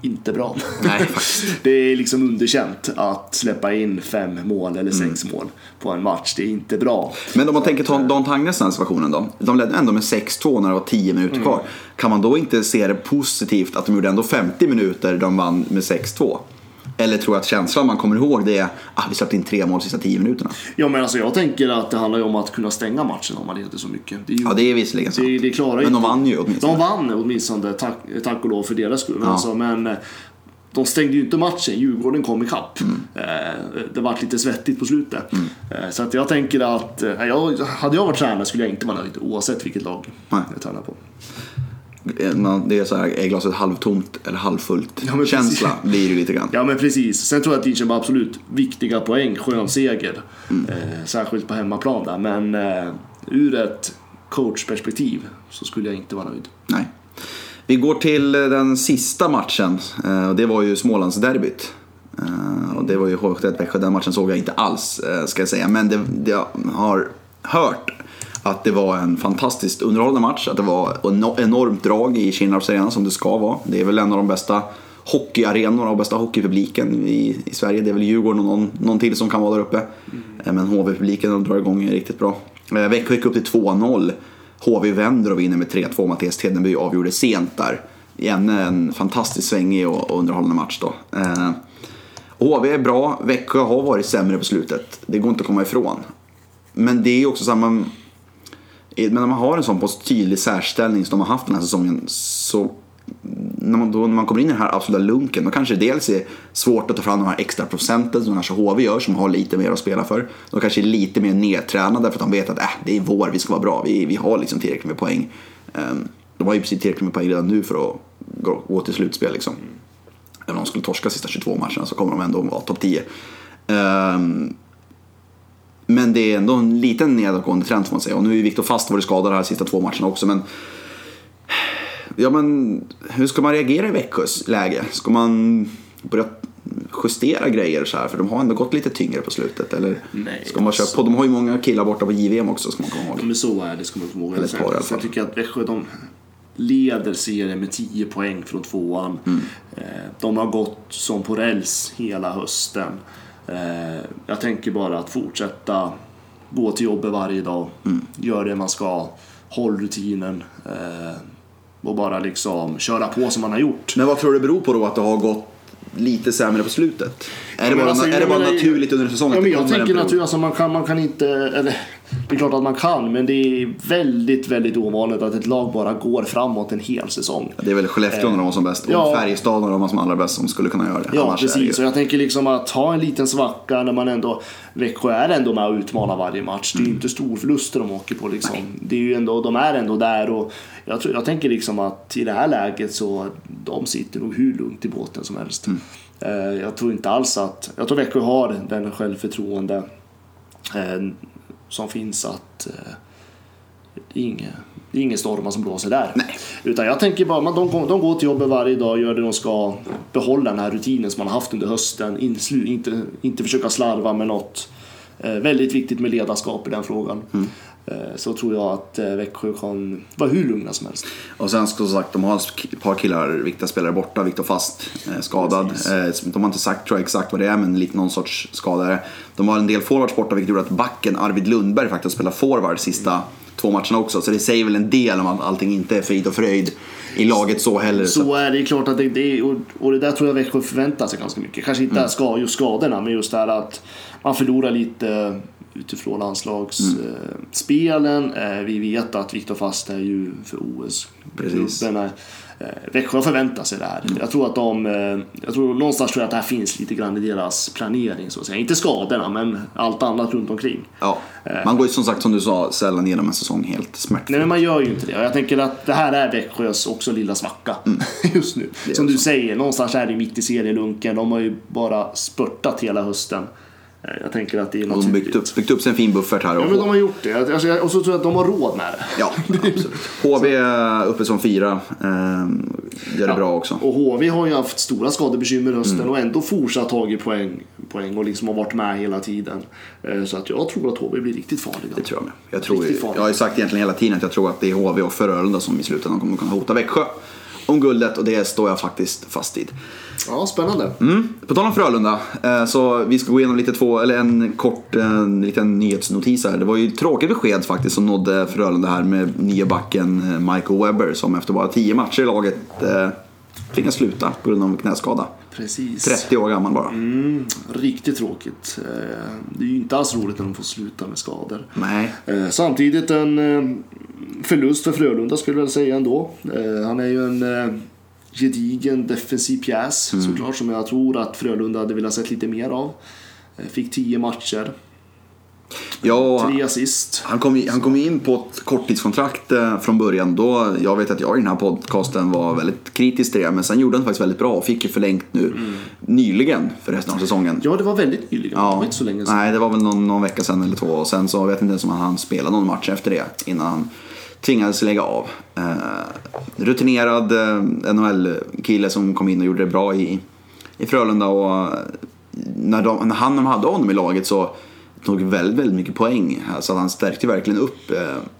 inte bra. Nej, det är liksom underkänt att släppa in fem mål eller sex mm. mål på en match. Det är inte bra. Men om man tänker ta Dan Tangnes den situationen då. De ledde ändå med 6-2 när det var 10 minuter mm. kvar. Kan man då inte se det positivt att de gjorde ändå 50 minuter de vann med 6-2? Eller tror jag att känslan man kommer ihåg det är att ah, vi släppte in tre mål de sista tio minuterna? Ja men alltså jag tänker att det handlar ju om att kunna stänga matchen om man leder så mycket. Det är ju, ja det är visserligen sant. Det, det klarar men de vann ju åtminstone. De vann åtminstone, tack, tack och lov för deras skull. Ja. Alltså, men eh, de stängde ju inte matchen, Djurgården kom ikapp. Mm. Eh, det var lite svettigt på slutet. Mm. Eh, så att jag tänker att, jag, hade jag varit tränare skulle jag inte vara nöjd oavsett vilket lag Nej. jag tränar på. Eh, det är så här, är glaset halvtomt eller halvfullt? Ja, Känsla blir det lite grann. Ja men precis. Sen tror jag att Linköping absolut viktiga poäng, skön seger. Mm. Eh, särskilt på hemmaplan där. Men eh, ur ett coachperspektiv så skulle jag inte vara nöjd. Nej. Vi går till eh, den sista matchen. Eh, och det var ju Smålandsderbyt. Och det var ju HV71 Växjö. Den matchen såg jag inte alls ska jag säga. Men det, det jag har hört att det var en fantastiskt underhållande match, att det var enormt drag i Kinnarps arena som det ska vara. Det är väl en av de bästa hockeyarenorna och bästa hockeypubliken i, i Sverige. Det är väl Djurgården och någon, någon till som kan vara där uppe. Mm. Men HV-publiken drar igång riktigt bra. Eh, Växjö gick upp till 2-0. HV vänder och vinner med 3-2. Mattias Tedenby avgjorde sent där. i ännu en fantastiskt svängig och underhållande match då. Eh, HV är bra, Växjö har varit sämre på slutet. Det går inte att komma ifrån. Men det är också samma... Men när man har en sån på tydlig särställning som de har haft den här säsongen så när man, då, när man kommer in i den här absoluta lunken då kanske det dels är svårt att ta fram de här extra procenten som kanske HV gör som har lite mer att spela för. De kanske är lite mer nedtränade för att de vet att äh, det är vår, vi ska vara bra, vi, vi har liksom tillräckligt med poäng. Ehm, de har ju precis tillräckligt med poäng redan nu för att gå, gå till slutspel. Liksom. Även om de skulle torska sista 22 matcherna så kommer de ändå vara topp 10. Um, ehm, men det är ändå en liten nedåtgående trend får man säga. Och nu är Viktor Fast varit skadad de här sista två matcherna också. Men Ja men hur ska man reagera i Växjös läge? Ska man börja justera grejer så här? För de har ändå gått lite tyngre på slutet. Eller Nej, ska man köra alltså- på? De har ju många killar borta på JVM också ska man komma ihåg. Men så är det, ska man komma ihåg. Eller ett par i alla Sen, fall. sen tycker jag att Växjö, de leder serien med 10 poäng från tvåan. Mm. Eh, De har gått som på räls hela hösten. Eh, Jag tänker bara att fortsätta gå till jobbet varje dag, Mm. gör det man ska, håll rutinen eh, och bara liksom köra på som man har gjort. Men vad tror du det beror på då att det har gått lite sämre på slutet? Är det bara, alltså, är det bara naturligt under säsongen? Ja, men jag tänker period? naturligtvis alltså man kan, man kan inte, eller det är klart att man kan, men det är väldigt, väldigt ovanligt att ett lag bara går framåt en hel säsong. Det är väl Skellefteå när de var som bäst ja. och Färjestad när de var som allra bäst som skulle kunna göra det. Ja, Annars precis. ju- Och jag tänker liksom att ha en liten svacka när man ändå... Växjö är ändå med och utmanar varje match. Det är ju inte storförluster de åker på liksom. Det är ju ändå, de är ändå där och jag, tror, jag tänker liksom att i det här läget så de sitter nog hur lugnt i båten som helst. Eh, Jag tror inte alls att... Jag tror Växjö har den självförtroende eh, som finns att eh, det är ingen, det är ingen stormar som blåser där. Nej. Utan jag tänker bara, man, de, de går till jobbet varje dag, gör det de ska, behålla den här rutinen som man har haft under hösten, inte, inte försöka slarva med något. Eh, väldigt viktigt med ledarskap i den frågan. Mm. Eh, så tror jag att eh, Växjö kan vara hur lugna som helst. Och sen som sagt, de har ett par killar, viktiga spelare borta. Viktor Fast eh, skadad. Precis. De har inte sagt tror jag, exakt vad det är, men lite någon sorts skadare. De har en del forwards borta, vilket gjorde att backen Arvid Lundberg faktiskt spelar forward sista två matcherna också. Så det säger väl en del om att allting inte är frid och fröjd i laget så heller. Så. Så är det klart att det, det och, och det där tror jag Växjö förväntar sig ganska mycket. Kanske inte ska, just skadorna, men just det här att man förlorar lite utifrån landslagsspelen. Eh, vi vet att Viktor Fast är ju för OS. Precis. Klubben är- Eh, Växjö förväntar sig det här. Jag tror att de, eh, jag tror någonstans tror jag att det här finns lite grann i deras planering så att säga. Inte skadorna, men allt annat runt omkring. Ja. Man går ju som sagt, som du sa, sällan igenom en säsong helt smärtfritt. Nej men man gör ju inte det. Jag tänker att det här är Växjös också lilla svacka just nu. Som du så. säger, någonstans är det mitt i serielunken. De har ju bara spurtat hela hösten. Eh, Jag tänker att det är Och de har byggt upp, byggt upp sig en fin buffert här. Ja Och, men de har gjort det. Alltså, jag- Och så tror jag att de har råd med det. ja, absolut. HV uppe som fyra. Eh, gör det bra också. Och HV har ju haft stora skadebekymmer i hösten Mm. och ändå fortsatt tagit poäng, poäng och liksom har varit med hela tiden. Eh, Så att jag tror att HV blir riktigt farliga. Det tror jag med. Jag, tror, ju- jag har ju sagt egentligen hela tiden att jag tror att det är HV och Frölunda som i slutändan kommer kunna hota Växjö om guldet och det står jag faktiskt fast vid. Ja, spännande. Mm. På tal om Frölunda, eh, så vi ska gå igenom lite två, eller en kort eh, en liten nyhetsnotis här. Det var ju tråkigt besked faktiskt som nådde Frölunda här med nya backen eh, Michael Webber som efter bara 10 matcher i laget eh, tvingas sluta på grund av knäskada. Precis. 30 år gammal bara. Mm, riktigt tråkigt. Eh, Det är ju inte alls roligt när de får sluta med skador. Nej. Eh, Samtidigt en eh, förlust för Frölunda skulle jag väl säga ändå. Eh, Han är ju en eh, gedigen defensiv pjäs såklart som jag tror att Frölunda hade velat sett lite mer av. Eh, Fick 10 matcher, Ja, tre assist. Han kom, han kom in på ett korttidskontrakt eh, från början. Då, jag vet att jag i den här podcasten var väldigt kritisk till det. Men sen gjorde han faktiskt väldigt bra och fick ju förlängt nu nyligen för resten av säsongen. Ja, det var väldigt nyligen. Det var inte så länge sedan. Nej, det var väl någon, någon vecka sedan eller två. Och sen så vet jag inte ens om han spelade någon match efter det. Innan han tvingades lägga av. Eh, rutinerad eh, NHL-kille som kom in och gjorde det bra i, i Frölunda. Och eh, när, de, när han hade honom i laget så tog väldigt, väldigt mycket poäng. Så att han stärkte verkligen upp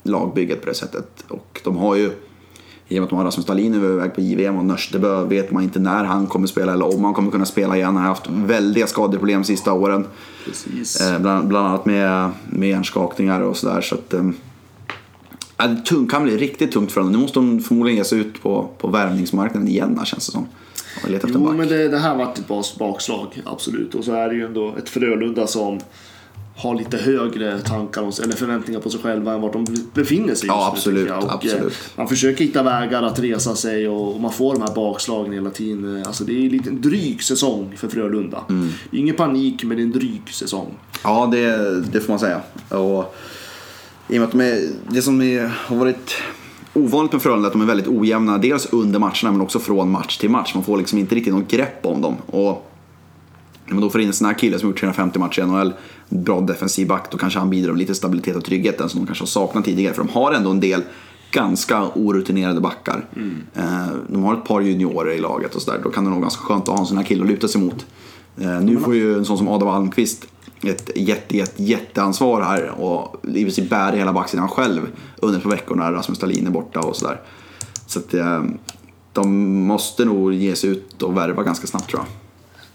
lagbygget på det sättet. Och de har ju, i och med att de har Rasmus Dahlin överväg på JVM och Nörstebö vet man inte när han kommer spela eller om han kommer kunna spela igen. Han har haft väldiga skadeproblem de sista åren. Precis. Bland, bland annat med, med hjärnskakningar och sådär. Så att, eh, Ja, tung, kan bli riktigt tungt för honom. Nu måste de förmodligen ge sig ut på, på värvningsmarknaden igen här, känns det som. Och leta efter en Jo, back. men det, det här varit ett bakslag, absolut. Och så är det ju ändå ett Frölunda som har lite högre tankar eller förväntningar på sig själva än vart de befinner sig Ja, just nu, absolut, jag. Och, absolut. eh, Man försöker hitta vägar att resa sig och, och man får de här bakslagen hela tiden. Eh, Alltså det är en liten dryg säsong för Frölunda. Mm. Ingen panik, men det är en dryg säsong. Ja, det, det får man säga. Och, I och med att de är, det som är, har varit ovanligt med Frölunda är att de är väldigt ojämna. Dels under matcherna men också från match till match. Man får liksom inte riktigt något grepp om dem. Och när man då får in en sån här kille som gjort 350 matcher i NHL, bra defensiv back, då kanske han bidrar med lite stabilitet och trygghet den som de kanske har saknat tidigare. För de har ändå en del ganska orutinerade backar. Eh, De har ett par juniorer i laget och sådär. Då kan det nog vara ganska skönt att ha en sån här kille att luta sig mot. Eh, Nu får ju en sån som Adam Almqvist ett jätte, jätte, jätteansvar här och i princip bär hela backsidan själv under ett par veckor när Rasmus Dahlin är borta och sådär. Så att eh, de måste nog ge sig ut och värva ganska snabbt tror jag.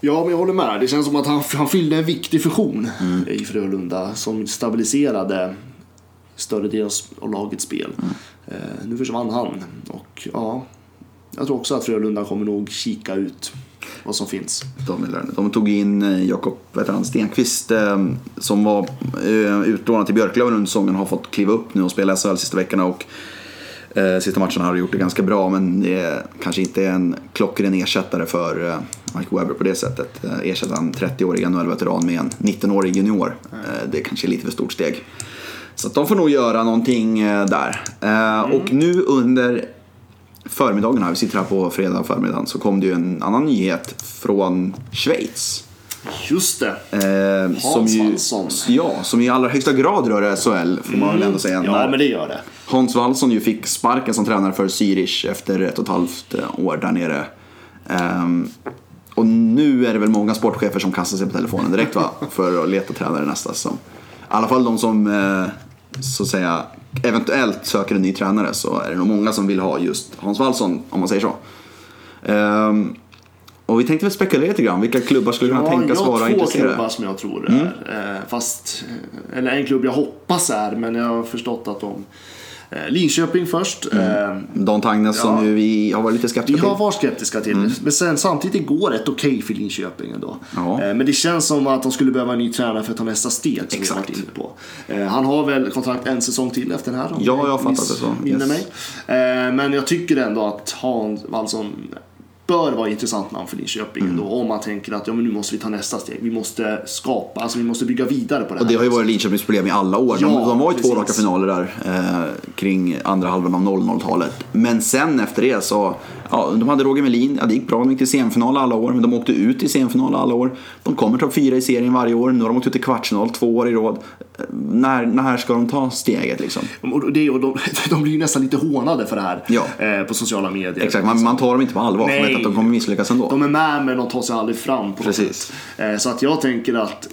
Ja, men jag håller med. Det känns som att han, han fyllde en viktig funktion Mm. i Frölunda som stabiliserade större delen av lagets spel. Mm. Eh, nu försvann han och ja, jag tror också att Frölunda kommer nog kika ut vad som finns. De, de tog in eh, Jakob Stenqvist eh, som var eh, utlånad till Björklöven under säsongen har fått kliva upp nu och spela SHL sista veckorna. Och, sista matcherna har gjort det ganska bra men kanske inte en klockren ersättare för Mike Webber på det sättet. Ersätta en 30-årig NHL-veteran med en 19-årig junior. Det är kanske är lite för stort steg. Så de får nog göra någonting där. Eh, Och nu under förmiddagen här, vi sitter här på fredag förmiddagen, så kom det ju en annan nyhet från Schweiz. Just det. Eh, som ju, Wallson. Ja, som i allra högsta grad rör SHL får man väl ändå säga. Ja, När men det gör det. Hans Wallson ju fick sparken som tränare för Zürich efter ett och ett halvt eh, år där nere. Ehm, och nu är det väl många sportchefer som kastar sig på telefonen direkt va? För att leta tränare nästa säsong. I alla fall de som eh, så att säga eventuellt söker en ny tränare så är det nog många som vill ha just Hans Wallson om man säger så. Ehm, och vi tänkte väl spekulera lite grann. Vilka klubbar skulle kunna Ja, tänkas jag har vara två intresserade? klubbar som jag tror är. Eh, fast, eh, eller en klubb jag hoppas är, men jag har förstått att de... Eh, Linköping först. Eh, Don Tangnes som Ja. ju vi har varit lite Vi skeptiska har till. varit skeptiska till Men sen samtidigt går rätt okej för Linköping ändå. Ja. Eh, Men det känns som att de skulle behöva en ny tränare för att ta nästa steg. Som vi har Exakt. inne på. Han har väl kontrakt en säsong till efter den här. Ja, jag har fattat det så. Yes. mig. Men jag tycker ändå att Hans Wallson bör vara intressant namn för Linköping Mm. ändå. Om man tänker att ja, men nu måste vi ta nästa steg. Vi måste skapa, alltså vi måste bygga vidare på det Och det här. har ju varit Linköpings problem i alla år. De, Ja, de var ju två raka finaler där eh, kring andra halvan av 00-talet. Men sen efter det så, ja, de hade Roger Melin, ja, det gick bra, de gick till semifinal alla år, men de åkte ut i semifinal alla år. De kommer topp fyra i serien varje år, nu har de åkt ut i kvartsfinal två år i rad. När, när ska de ta steget liksom? Och det, och de, de blir ju nästan lite hånade för det här Ja. eh, på sociala medier. Exakt, man, man tar dem inte på allvar, för man vet att de kommer misslyckas ändå. De är med men de tar sig aldrig fram på något Precis. sätt. Eh, Så att jag tänker att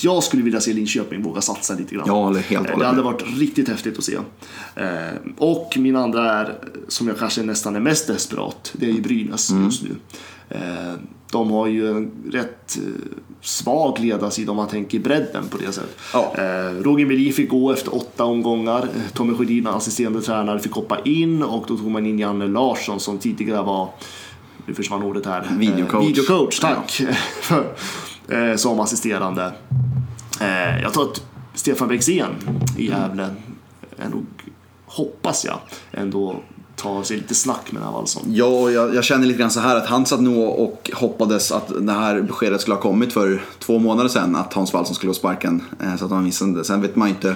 jag skulle vilja se Linköping våga satsa lite grann. Håller helt Det hade varit riktigt häftigt att se. Eh, Och min andra är, som jag kanske nästan är mest desperat, det är ju Brynäs Mm. just nu. Eh, De har ju en rätt eh, svag ledarsida om man tänker bredden på det sättet. Ja. Roger Melin fick gå efter åtta omgångar. Tommy Sjödin, assisterande tränare, fick hoppa in och då tog man in Janne Larsson som tidigare var, nu försvann ordet här. Eh, Videocoach. Videocoach, tack. För, eh, som assisterande. Eh, jag tror att Stefan Bexén i Gävle är nog, hoppas jag, ändå tar sig lite snack med den här Wallson. Ja, jag, jag känner lite grann så här att han satt nog och hoppades att det här beskedet skulle ha kommit för två månader sedan att Hans Wallson skulle ha sparken. Eh, Så att han missade det. Sen vet man inte,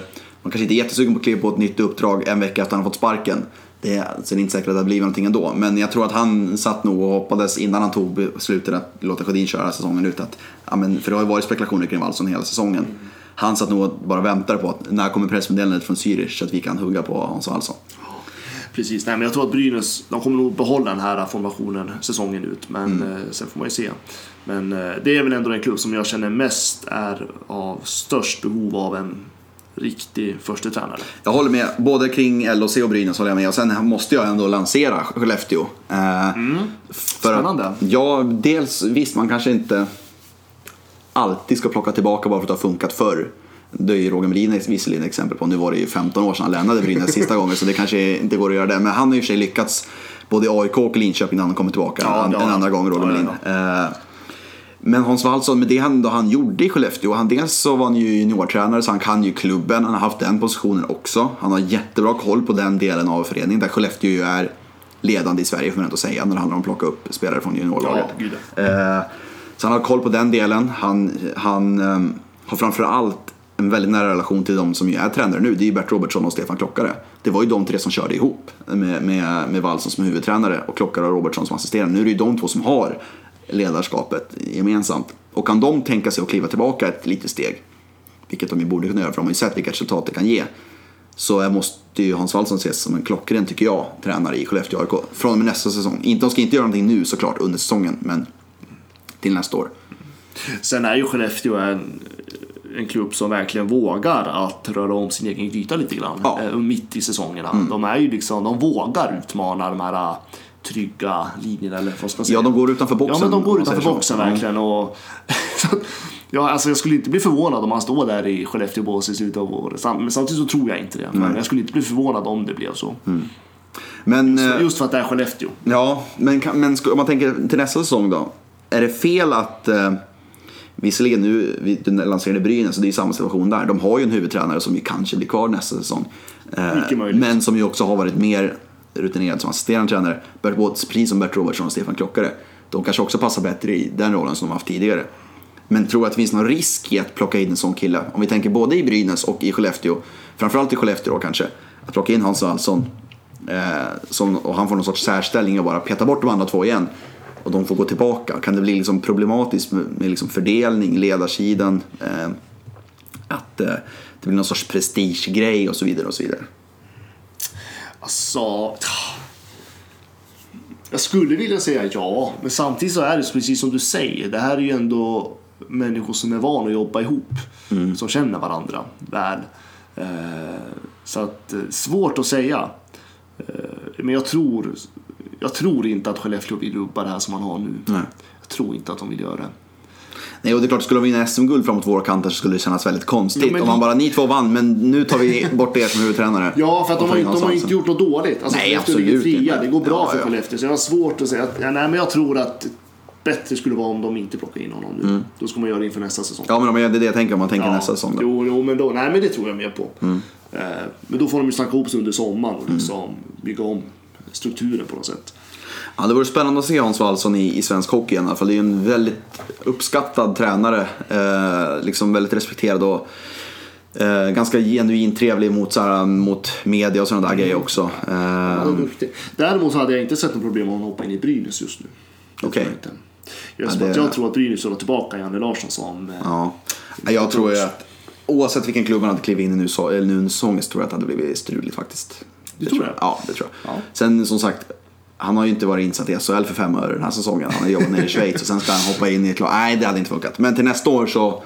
man kanske inte är jättesugen på att kliva på ett nytt uppdrag en vecka efter han har fått sparken. Det är, så det är inte säkert att det blir någonting ändå. Men jag tror att han satt nog och hoppades innan han tog beslutet att låta Sjödin köra säsongen ut. Att, ja, men, för det har ju varit spekulationer kring Wallson hela säsongen. Han satt nog och bara väntade på att när kommer pressmeddelandet från Zürich så att vi kan hugga på Hans Wallson. Precis, nej men jag tror att Brynäs, de kommer nog behålla den här formationen säsongen ut. Men eh, sen får man ju se. Men eh, det är väl ändå den klubb som jag känner mest är av störst behov av en riktig första tränare. Jag håller med, både kring LOC och Brynäs håller jag med. Och sen måste jag ändå lansera Skellefteå. Eh, att- Spännande. Ja, dels visst man kanske inte alltid ska plocka tillbaka bara för att det har funkat förr. Det är ju Roger Melin visserligen exempel på. Nu var det ju 15 år sedan han lämnade Brynäs sista gången så det kanske inte går att göra det. Men han har ju i och för sig lyckats både i AIK och Linköping när han kommer tillbaka Ja, en, ja, en ja. andra gång, Roger Ja, ja, Melin. Eh, men Hans Wallson, med det han, då han gjorde i Skellefteå, han, dels så var han ju juniortränare så han kan ju klubben, han har haft den positionen också. Han har jättebra koll på den delen av föreningen där Skellefteå ju är ledande i Sverige får man ändå säga när det handlar om att plocka upp spelare från juniorlaget. Ja, Eh, så han har koll på den delen. Han, han ehm, har framförallt en väldigt nära relation till de som ju är tränare nu. Det är ju Bert Robertsson och Stefan Klockare. Det var ju de tre som körde ihop med, med, med Wallson som huvudtränare och Klockare och Robertsson som assisterande. Nu är det ju de två som har ledarskapet gemensamt. Och kan de tänka sig att kliva tillbaka ett litet steg, vilket de ju borde kunna göra för de har ju sett vilka resultat det kan ge. Så måste ju Hans Wallson ses som en klockren, tycker jag, tränare i Skellefteå AIK. Från och med nästa säsong. Inte, de ska inte göra någonting nu såklart under säsongen, men till nästa år. Sen är ju Skellefteå en, en klubb som verkligen vågar att röra om sin egen gryta lite grann. Ja. Mm. eh, Mitt i säsongerna. De är ju liksom, de vågar utmana de här trygga linjerna eller vad ska man säga. Ja, de går utanför boxen. Ja, men de går utanför så. boxen Ja. verkligen. Och ja, alltså jag skulle inte bli förvånad om han står där i Skellefteå bås i slutet av året. Men samtidigt så tror jag inte det. Men jag skulle inte bli förvånad om det blev så. Men, Så eh, Just för att det är Skellefteå. ja, men, men om man tänker till nästa säsong då. Är det fel att, eh, visserligen nu, vi du lanserade Brynäs så det är ju samma situation där. De har ju en huvudtränare som ju kanske blir kvar nästa säsong. Eh, Mycket möjligt. men som ju också har varit mer rutinerad som assisterande tränare. Bert, precis som Bert Robertsson och Stefan Klockare. De kanske också passar bättre i den rollen som de haft tidigare. Men tror att det finns någon risk i att plocka in en sån kille? Om vi tänker både i Brynäs och i Skellefteå. Framförallt i Skellefteå då kanske. Att plocka in Hans Wallson. Eh, som, och han får någon sorts särställning och bara peta bort de andra två igen. Och de får gå tillbaka. Kan det bli liksom problematiskt med, med liksom fördelning, ledarsidan? Eh, att eh, det blir någon sorts prestigegrej och så vidare och så vidare. Alltså... Jag skulle vilja säga ja, men samtidigt så är det precis som du säger. Det här är ju ändå människor som är vana att jobba ihop. Som känner varandra väl. Eh, så att, eh, svårt att säga. Eh, men jag tror, jag tror inte att Skellefteå vill rubba det här som man har nu. Nej. Jag tror inte att de vill göra det. Nej, och det är klart, skulle de vinna SM-guld framåt våra kanter så skulle det kännas väldigt konstigt. Men Om man bara, ni två vann, men nu tar vi bort er som huvudtränare. Ja, för att de har, de inte Wallson. gjort något dåligt. Alltså, Nej, absolut fria. inte. Det går bra Ja, för ja. Skellefteå. Så jag har svårt att säga att ja, nej, men jag tror att bättre skulle vara om de inte plockar in honom nu. Då ska man göra det inför nästa säsong. Ja, men det är det jag tänker om man tänker Ja, nästa säsong. Då. Jo, jo, men då, nej, men det tror jag mer på. Mm. Eh, men då får de ju snacka ihop sig under sommaren och liksom bygga om strukturen på något sätt. Ja, det vore spännande att se Hans Wallson i, i svensk hockey i alla fall. Det är ju en väldigt uppskattad tränare. Eh, liksom väldigt respekterad och eh, ganska genuint trevlig mot, så här, mot media och sådana där grejer också. Eh, duktig. Däremot hade jag inte sett något problem om han hoppar in i Brynäs just nu. Det Okej. tror jag Ja, det- jag tror att Brynäs vill ha tillbaka Janne Larsson som... eh, ja. Ja, Jag tror ju att oavsett vilken klubb han hade klivit in i nu, så, eller nu under säsongen så tror jag att det hade blivit struligt faktiskt. Du tror det? Ja, det tror jag. Ja. Sen som sagt, han har ju inte varit insatt i SHL för fem öre den här säsongen. Han har jobbat nere i Schweiz och sen ska han hoppa in i ett lag. Nej, det hade inte funkat. Men till nästa år så,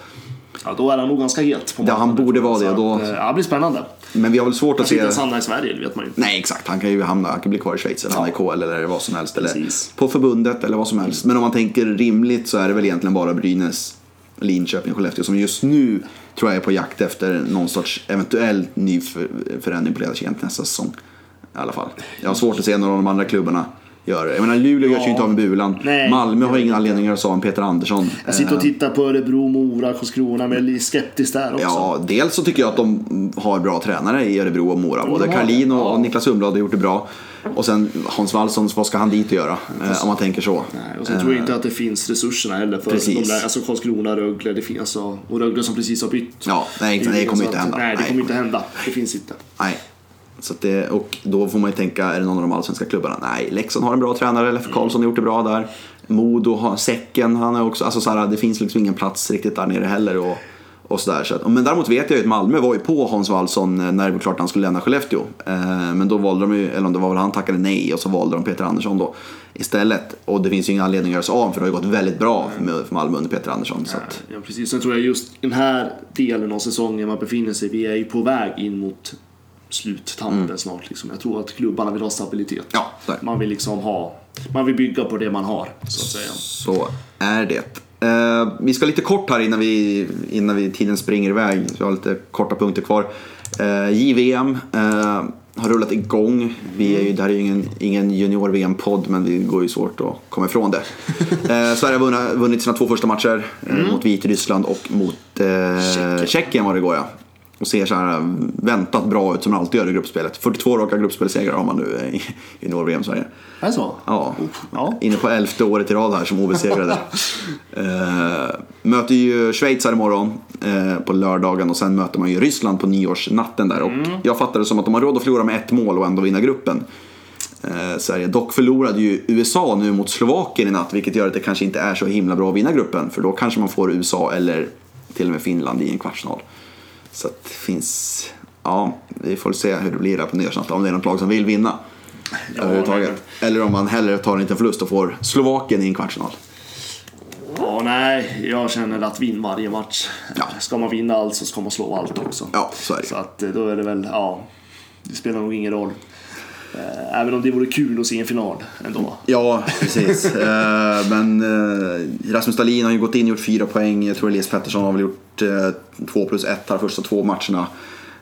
Ja, då är han nog ganska het. På Ja, han borde vara det, att, då- eh, Ja, det blir spännande. men vi har väl svårt att se... ens hamna i Sverige, det vet man ju inte. Nej exakt, han kan ju hamna, han kan bli kvar i Schweiz eller hamna i KL eller vad som helst. Eller Precis. på förbundet eller vad som helst. Men om man tänker rimligt så är det väl egentligen bara Brynäs, Linköping och Skellefteå som just nu tror jag är på jakt efter någon sorts eventuell ny för, förändring på ledarkedjan till nästa säsong. I alla fall. Jag har svårt att se några av de andra klubbarna gör det. Jag menar Luleå görs ju inte av med Bulan. Nej, Malmö har ingen anledning att göra sig av med Peter Andersson. Jag sitter och Eh, tittar på Örebro, Mora, Karlskrona, men jag är lite skeptisk där också. Ja, dels så tycker jag att de har bra tränare i Örebro och Mora. Både Karlin och, Ja. och Niklas Sundblad har gjort det bra. Och sen Hans Wallson, vad ska han dit och göra? Eh, om man tänker så. Nej, och sen tror jag inte att det finns resurserna heller för Precis. de där, alltså Karlskrona, Rögle, det finns, alltså, och Rögle som precis har bytt. Ja, nej, det kommer Så inte hända. Nej, det kommer inte hända. Det finns inte. Nej. Så det, och då får man ju tänka, är det någon av de allsvenska klubbarna? Nej, Leksand har en bra tränare, Leffe Karlsson har gjort det bra där. Modo har Säcken, han är också, alltså så här, det finns liksom ingen plats riktigt där nere heller. Och, och så där, så att, men däremot vet jag ju att Malmö var ju på Hans Wallson eh, när det var klart att han skulle lämna Skellefteå. Eh, men då valde de ju, eller om det var väl han tackade nej och så valde de Peter Andersson då istället. Och det finns ju ingen anledning att göra sig av för det har ju gått väldigt bra för, för Malmö under Peter Andersson. Så att, Ja, precis. Sen tror jag just den här delen av säsongen man befinner sig vi är ju på väg in mot sluttampen snart. Liksom. Jag tror att klubbarna vill ha stabilitet. Mm. Ja, man vill liksom ha, man vill bygga på det man har, så att säga. så är det. Eh, vi ska lite kort här innan, vi, innan vi, tiden springer iväg. Vi har lite korta punkter kvar. Eh, JVM eh, har rullat igång. Vi är ju, det här är ju ingen, ingen junior-VM-podd men det går ju svårt att komma ifrån det. Eh, Sverige har vunnit, vunnit sina två första matcher eh, mot Vitryssland och mot eh, Tjeckien var det igår ja. Och ser så här väntat bra ut som man alltid gör i gruppspelet. 42 raka gruppspelssegrar har man nu eh, i junior-VM Sverige. Är det så? Ja, Ja. inne på elfte året i rad här som obesegrade. eh, möter ju Schweiz här imorgon eh, på lördagen och sen möter man ju Ryssland på nyårsnatten där. Och jag fattar det som att de har råd att förlora med ett mål och ändå vinna gruppen. Eh, Sverige. Dock förlorade ju USA nu mot Slovakien i natt vilket gör att det kanske inte är så himla bra att vinna gruppen. För då kanske man får USA eller till och med Finland i en kvartsfinal. Så att det finns, ja, vi får se hur det blir där på nyårsnatten. Om det är något lag som vill vinna. överhuvudtaget. Eller om man hellre tar en liten förlust och får Slovakien i en kvartsfinal. Ja, nej, jag känner att vinn varje match. Ja. Ska man vinna allt så ska man slå allt också. Ja, så är det. Så att eh, då är det väl, ja, det spelar nog ingen roll. Eh, Även om det vore kul att se en final ändå. Ja, precis. Eh, Men eh, Rasmus Dahlin har ju gått in och gjort fyra poäng. Jag tror Elias Pettersson har väl gjort två plus ett här första två matcherna.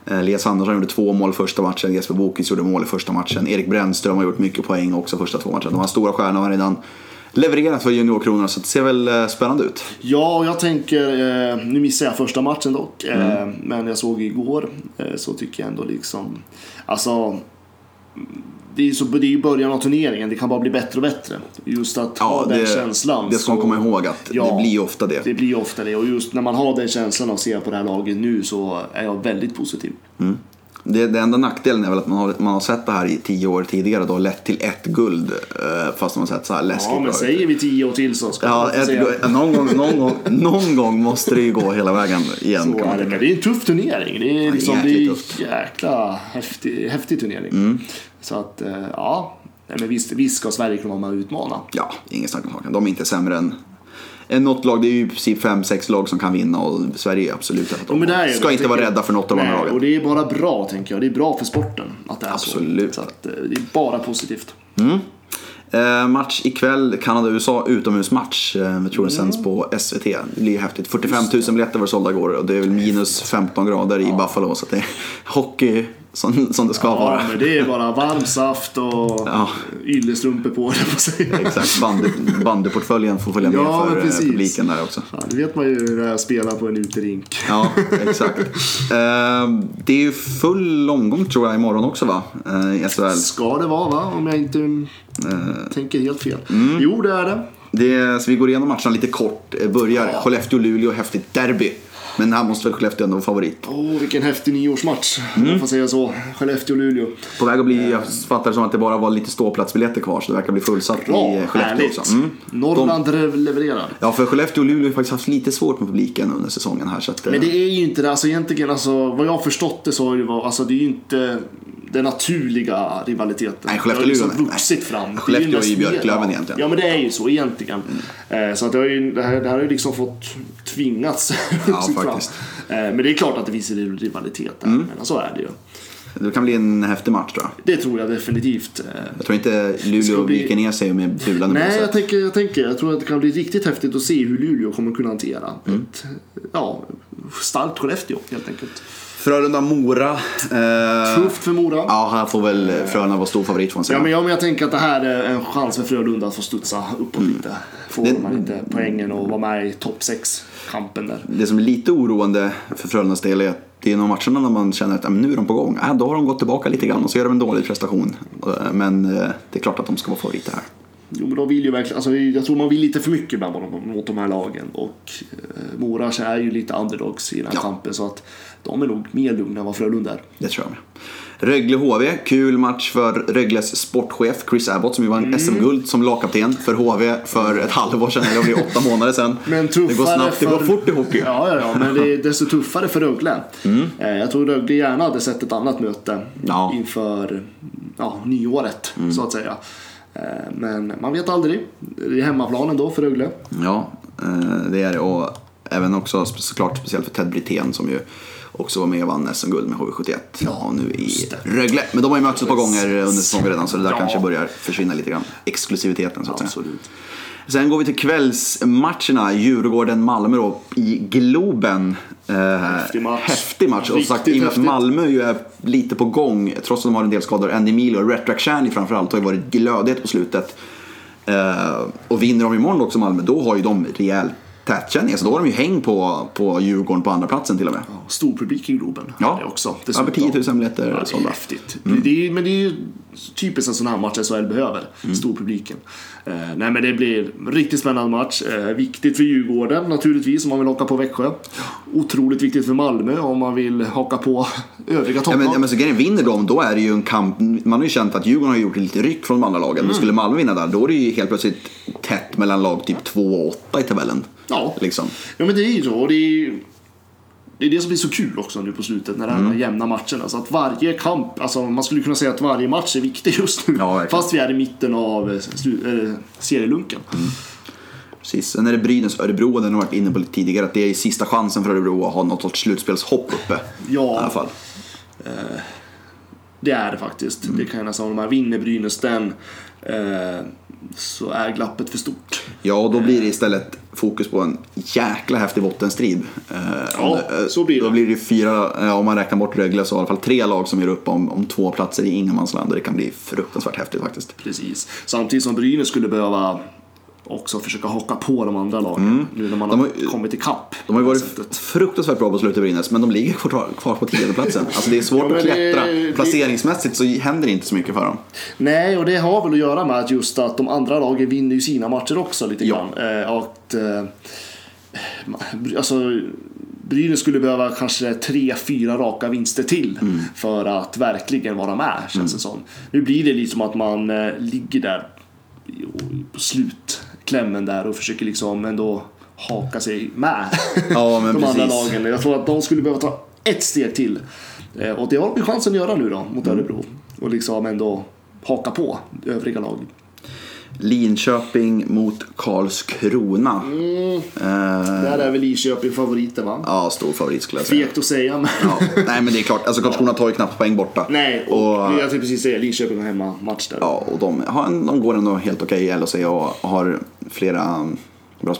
Elias Andersson gjorde två mål första matchen. Jesper Bokis gjorde mål i första matchen. Erik Brännström har gjort mycket poäng också första två matcherna. De har stora stjärnor har redan levererat för juniorkronorna så det ser väl spännande ut. Ja, jag tänker, nu missade jag första matchen dock, Mm. men jag såg igår så tycker jag ändå liksom, alltså det är så, det är ju början av turneringen, det kan bara bli bättre och bättre. Just att ha den känslan. det ska man komma ihåg att Ja. det blir ofta det. Det blir ofta det och just när man har den känslan och ser på det här laget nu så är jag väldigt positiv. Det, det enda nackdelen är väl att man har, man har sett det här i tio år tidigare då lett till ett guld eh, fast man har sett så här läskigt Ja, men säger vi tio år till så ska Ja, ett, någon, gång, någon, gång, någon gång måste det ju gå hela vägen igen. Så det, det är en tuff turnering. Det är, liksom, det är tufft. jäkla häftig, häftig turnering. Mm. Så att, eh, ja. Men visst, visst ska Sverige kunna vara med och utmana. Ja, inget snack om saken. De är inte sämre än, än något lag. Det är ju i princip fem, sex lag som kan vinna och Sverige är absolut ett av Ja, dem. Ska inte vara rädda för något av de andra Och lagen. det är bara bra, tänker jag. Det är bra för sporten att det är Absolut. så. Så att, eh, det är bara positivt. Eh, match ikväll, Kanada-USA utomhusmatch. Eh, jag tror den sänds Mm. på SVT. Det blir ju häftigt. 45 000 biljetter var sålda igår och det är väl minus 15 grader i Buffalo. Så att det är hockey som, som det ska Ja, vara. men det är bara varm saft och Ja. yllestrumpor på, det på sig. Exakt, bandy, bandyportföljen får följa med Ja, för eh, precis. publiken där också. Ja, det vet man ju när jag spelar på en uterink. Ja, exakt. Eh, det är ju full omgång tror jag imorgon också va? Eh, I SHL. Ska det vara va? Om jag inte Eh. tänker helt fel. Mm. Jo, det är det. Det är, så vi går igenom matcherna lite kort. Eh, Börjar Skellefteå-Luleå, häftigt derby. Men här måste väl Skellefteå ändå vara favorit. Åh, vilken häftig nyårsmatch. Mm. jag får säga så. Skellefteå-Luleå. På väg att bli, jag fattar det som att det bara var lite ståplatsbiljetter kvar så det verkar bli fullsatt Bra, i eh, Skellefteå härligt. också. Mm. Norrland re- levererar. Ja, för Skellefteå och Luleå har faktiskt haft lite svårt med publiken under säsongen här. Så att, eh, Men det är ju inte det. Alltså egentligen, alltså, vad jag har förstått det så är det, alltså, det är ju inte den naturliga rivaliteten. Nej, Skellefteå- har liksom nej. vuxit fram. Skellefteå är ju Björklöven ja. egentligen. Ja, men det är ju så egentligen. Eh, Så att det, har ju, det, här, det här har ju liksom fått tvingats fram. faktiskt. Mm. Eh, Men det är klart att det finns rivalitet där. Men så är det ju. det kan bli en häftig match tror jag. Det tror jag definitivt. Eh, Jag tror inte Luleå bli- viker ner sig med bulan Nej, jag tänker, jag tänker, jag tror att det kan bli riktigt häftigt att se hur Luleå kommer kunna hantera Mm. ett ja, starkt Skellefteå helt enkelt. Frölunda-Mora. Eh, Tufft för Mora. Ja. Ja, här får väl Frölunda vara stor favorit man säga. men jag, men jag tänker att det här är en chans för Frölunda att få studsa uppåt lite. Får Mm. Det- man inte poängen och vara med i topp 6-kampen där. Det som är lite oroande för Frölundas del är att det är några matcherna när man känner att "Ja, nu är de på gång. Äh, då har de gått tillbaka lite grann och så gör de en dålig prestation. Eh, Men eh, det är klart att de ska vara favoriter här. Jo, men de vill ju verkligen, alltså, jag tror man vill lite för mycket ibland mot de här lagen. Och eh, Mora är ju lite underdogs i den här Ja. kampen så att de är nog mer lugna än vad Frölunda är. Det tror jag med. Rögle-HV, kul match för Rögles sportchef Chris Abbott som ju vann Mm. SM-guld som lagkapten för HV för ett halvår sedan, eller om det är åtta månader sedan. Men det går snabbt, det går för- fort i hockey. Ja, ja, ja, men det är desto tuffare för Rögle. Eh, Jag tror Rögle gärna hade sett ett annat möte Ja. inför ja, nyåret, så att säga. Eh, Men man vet aldrig. Det är hemmaplanen då för Rögle. Ja, eh, det är det. Och Även också såklart speciellt för Ted Brithén som ju också var med och vann SM-guld med HV71. Ja, och nu i. Rögle. Men de har ju mötts ett par gånger under säsongen redan så det där Ja. kanske börjar försvinna lite grann. Exklusiviteten så att säga. Absolut. Sen går vi till kvällsmatcherna. Djurgården-Malmö då i Globen. Eh, Häftig match. Häftig match. Och Riktigt sagt, och att häftigt. Malmö ju är lite på gång, trots att de har en del skador. Andy Milo och Retrak Shani framförallt har ju varit glödhet på slutet. Eh, och vinner de imorgon också Malmö, då har ju de rejäl tätkänning. Så då har de ju häng på, på Djurgården på andra platsen till och med. Stor publik i Globen. Ja. Också. Över 10 000 biljetter Ja, sålda. häftigt. Det är, men det är ju typiskt en sån här match SHL behöver. Mm. Storpubliken. Eh, nej men det blir en riktigt spännande match. Eh, viktigt för Djurgården naturligtvis om man vill haka på Växjö. Otroligt viktigt för Malmö om man vill haka på övriga Ja, topplag. men, ja, men så grejen, vinner de, då är det ju en kamp. Man har ju känt att Djurgården har gjort lite ryck från de andra lagen. Mm. Men skulle Malmö vinna där, då är det ju helt plötsligt tätt mellan lag typ 2 och 8 i tabellen. Ja. Liksom. Ja men det är ju så. Och det är det är det som blir så kul också nu på slutet när det Mm. är de jämna matcherna. Så att varje kamp, alltså man skulle kunna säga att varje match är viktig just nu. Ja. Fast vi är i mitten av eh, eh, serielunken. Precis. Sen är det Brynäs Örebro, den har varit inne på lite tidigare, att det är sista chansen för Örebro att ha något sorts slutspelshopp uppe. Ja. I alla fall. Det är det faktiskt. Mm. Det kan jag nästan hålla med. Vinner Brynäs den eh, så är glappet för stort. Ja, då blir det istället fokus på en jäkla häftig bottenstrid. Eh, Ja, det- eh, så blir det. Då blir det fyra, eh, om man räknar bort Rögle, så i alla fall tre lag som gör upp om, om två platser i ingenmansland. Det kan bli fruktansvärt häftigt faktiskt. Precis. Samtidigt som Brynäs skulle behöva också försöka haka på de andra lagen. Nu när man Mm. De har, har kommit ikapp. De har ju varit sättet. fruktansvärt bra på slutet Brynäs, men de ligger kvar, på tiondeplatsen. Alltså det är svårt Ja, att klättra. det- Placeringsmässigt så händer det inte så mycket för dem. Nej, och det har väl att göra med att just att de andra lagen vinner ju sina matcher också lite Ja. grann. Eh, och att, eh, alltså, Brynäs skulle behöva kanske tre, fyra raka vinster till Mm. för att verkligen vara med, känns det som. Nu blir det lite som att man eh, ligger där på slutklämmen där och försöker liksom ändå haka sig med Ja, de andra precis. lagen. Jag tror att de skulle behöva ta ett steg till. Eh, Och det har de chansen att göra nu då mot Mm. Örebro. Och liksom ändå haka på övriga lag. Linköping mot Karlskrona. Mm. Eh, Där är väl Linköping favoriter va? ja, stor favorit skulle jag säga. Fegt att säga men... Ja. Nej, men det är klart. Alltså Karlskrona tar ju knappt poäng borta. Nej, och, Och, jag tänkte precis säga Linköping har hemmamatch där. ja, och de, har en, de går ändå helt okej i LHC och har flera.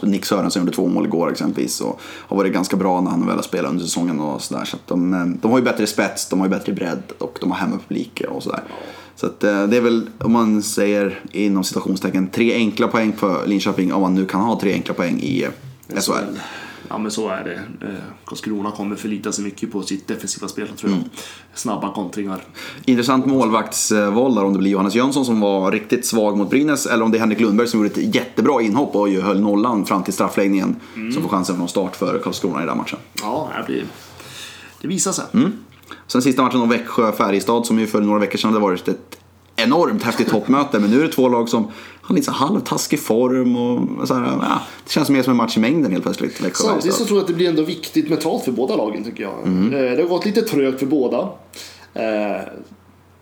Nick Sörensen gjorde två mål igår exempelvis och har varit ganska bra när han väl har spelat under säsongen och sådär. Så de, eh, de har ju bättre spets, de har ju bättre bredd och de har hemmapublik och sådär. Så att eh, det är väl, om man säger inom citationstecken, tre enkla poäng för Linköping, om man nu kan ha tre enkla poäng i eh, SHL. Ja men så är det. Eh, Karlskrona kommer förlita sig mycket på sitt defensiva spel tror jag. Mm. Snabba kontringar. Intressant målvaktsval där om det blir Johannes Jönsson som var riktigt svag mot Brynäs eller om det är Henrik Lundberg som gjorde ett jättebra inhopp och ju höll nollan fram till straffläggningen som får chansen från start för Karlskrona i den matchen. Ja, det blir... Det visar sig. Mm. Sen sista matchen om Växjö-Färjestad som ju för några veckor sedan hade varit ett enormt häftigt toppmöte men nu är det två lag som har lite halvtaskig form och så här, ja, det känns mer som en match i mängden helt plötsligt. Samtidigt så tror jag att det blir ändå viktigt mentalt för båda lagen tycker jag. Mm. Eh, Det har gått lite trögt för båda. Eh,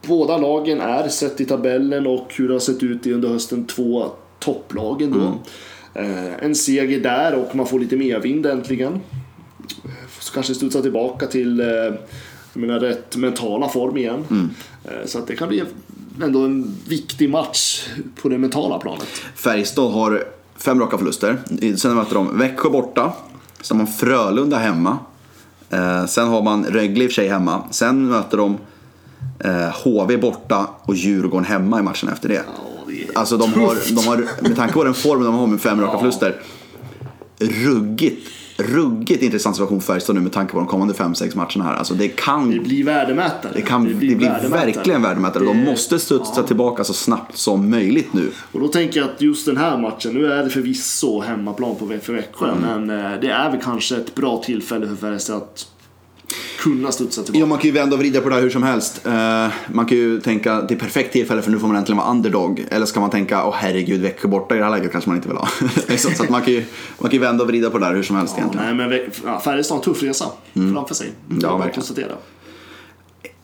Båda lagen är, sett i tabellen och hur det har sett ut i under hösten, två topplagen då. Mm. Eh, En seger där och man får lite medvind äntligen. Så kanske studsa tillbaka till jag menar, rätt mentala form igen. Mm. Eh, Så att det kan bli ändå en viktig match på det mentala planet. Färjestad har fem raka förluster. Sen möter de Växjö borta. Sen har man Frölunda hemma. Eh, sen har man Rögle i och för sig hemma. Sen möter de eh, HV borta och Djurgården hemma i matchen efter det. Ja, det är Alltså de har, de har, med tanke på den formen de har med fem raka förluster. Ruggigt, ruggigt intressant situation Färjestad nu med tanke på de kommande fem sex matcherna här. Alltså det kan Det blir värdemätare. det, kan, det blir, värdemätare. verkligen värdemätare. De Det- måste studsa tillbaka så snabbt som möjligt nu. Och då tänker jag att just den här matchen, nu är det förvisso hemmaplan på för Växjö, Mm. men eh, det är väl kanske ett bra tillfälle för Färjestad att kunna studsa tillbaka. Ja, man kan ju vända och vrida på det här hur som helst. Eh, man kan ju tänka det är perfekt tillfälle för nu får man äntligen vara underdog. Eller ska man tänka, åh herregud, Växjö borta i det här läget kanske man inte vill ha. Liksom, så att man kan ju man kan ju vända och vrida på det här hur som helst Ja, egentligen. nej, men ja, Färjestad har en tuff resa framför sig. Mm. verkligen. konstatera.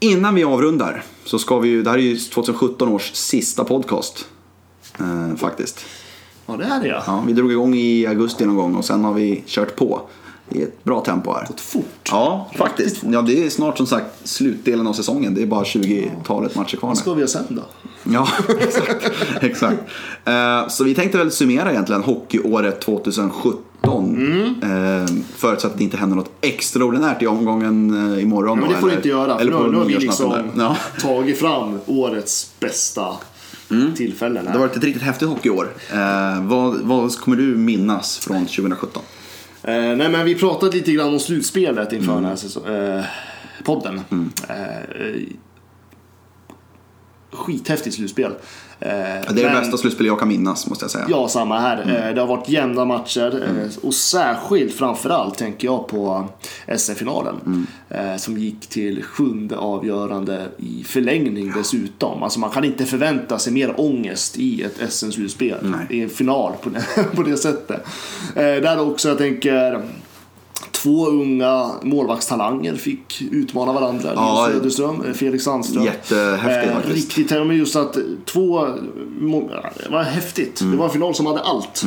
Innan vi avrundar så ska vi ju, det här är ju 2017 års sista podcast. Eh, faktiskt. Ja, det är det ja. Ja, vi drog igång i augusti någon gång och sen har vi kört på. I ett bra tempo här. Gått fort. Ja, faktiskt. Ja, det är snart som sagt slutdelen av säsongen. Det är bara 20-talet matcher kvar Vad nu. ska vi göra sen då? Ja, exakt. exakt. Eh, så vi tänkte väl summera egentligen hockeyåret 2017. Eh, förutsatt att det inte händer något extraordinärt i omgången eh, imorgon. Men då, det får du eller- inte göra. Eller nu, nu har vi liksom. Ja. tagit fram årets bästa tillfällen. Det har Här. varit ett riktigt häftigt hockeyår. Vad, vad kommer du minnas från 2017? Eh, nej men vi pratade lite grann om slutspelet inför den här eh, podden. Eh, skithäftigt slutspel. Eh, det är det men- bästa slutspel jag kan minnas måste jag säga. Ja, samma här. Eh, Det har varit jämna matcher eh, och särskilt framförallt tänker jag på SM-finalen. eh, Som gick till sjunde avgörande i förlängning dessutom. Alltså man kan inte förvänta sig mer ångest i ett SM-slutspel. I en final på det, på det sättet. Där också jag tänker Två unga målvaktstalanger fick utmana varandra. Ja, Linus Söderström, eh, Felix Sandström. Jättehäftigt Eh, faktiskt. Riktigt, men just att två, det var häftigt. Mm. Det var en final som hade allt.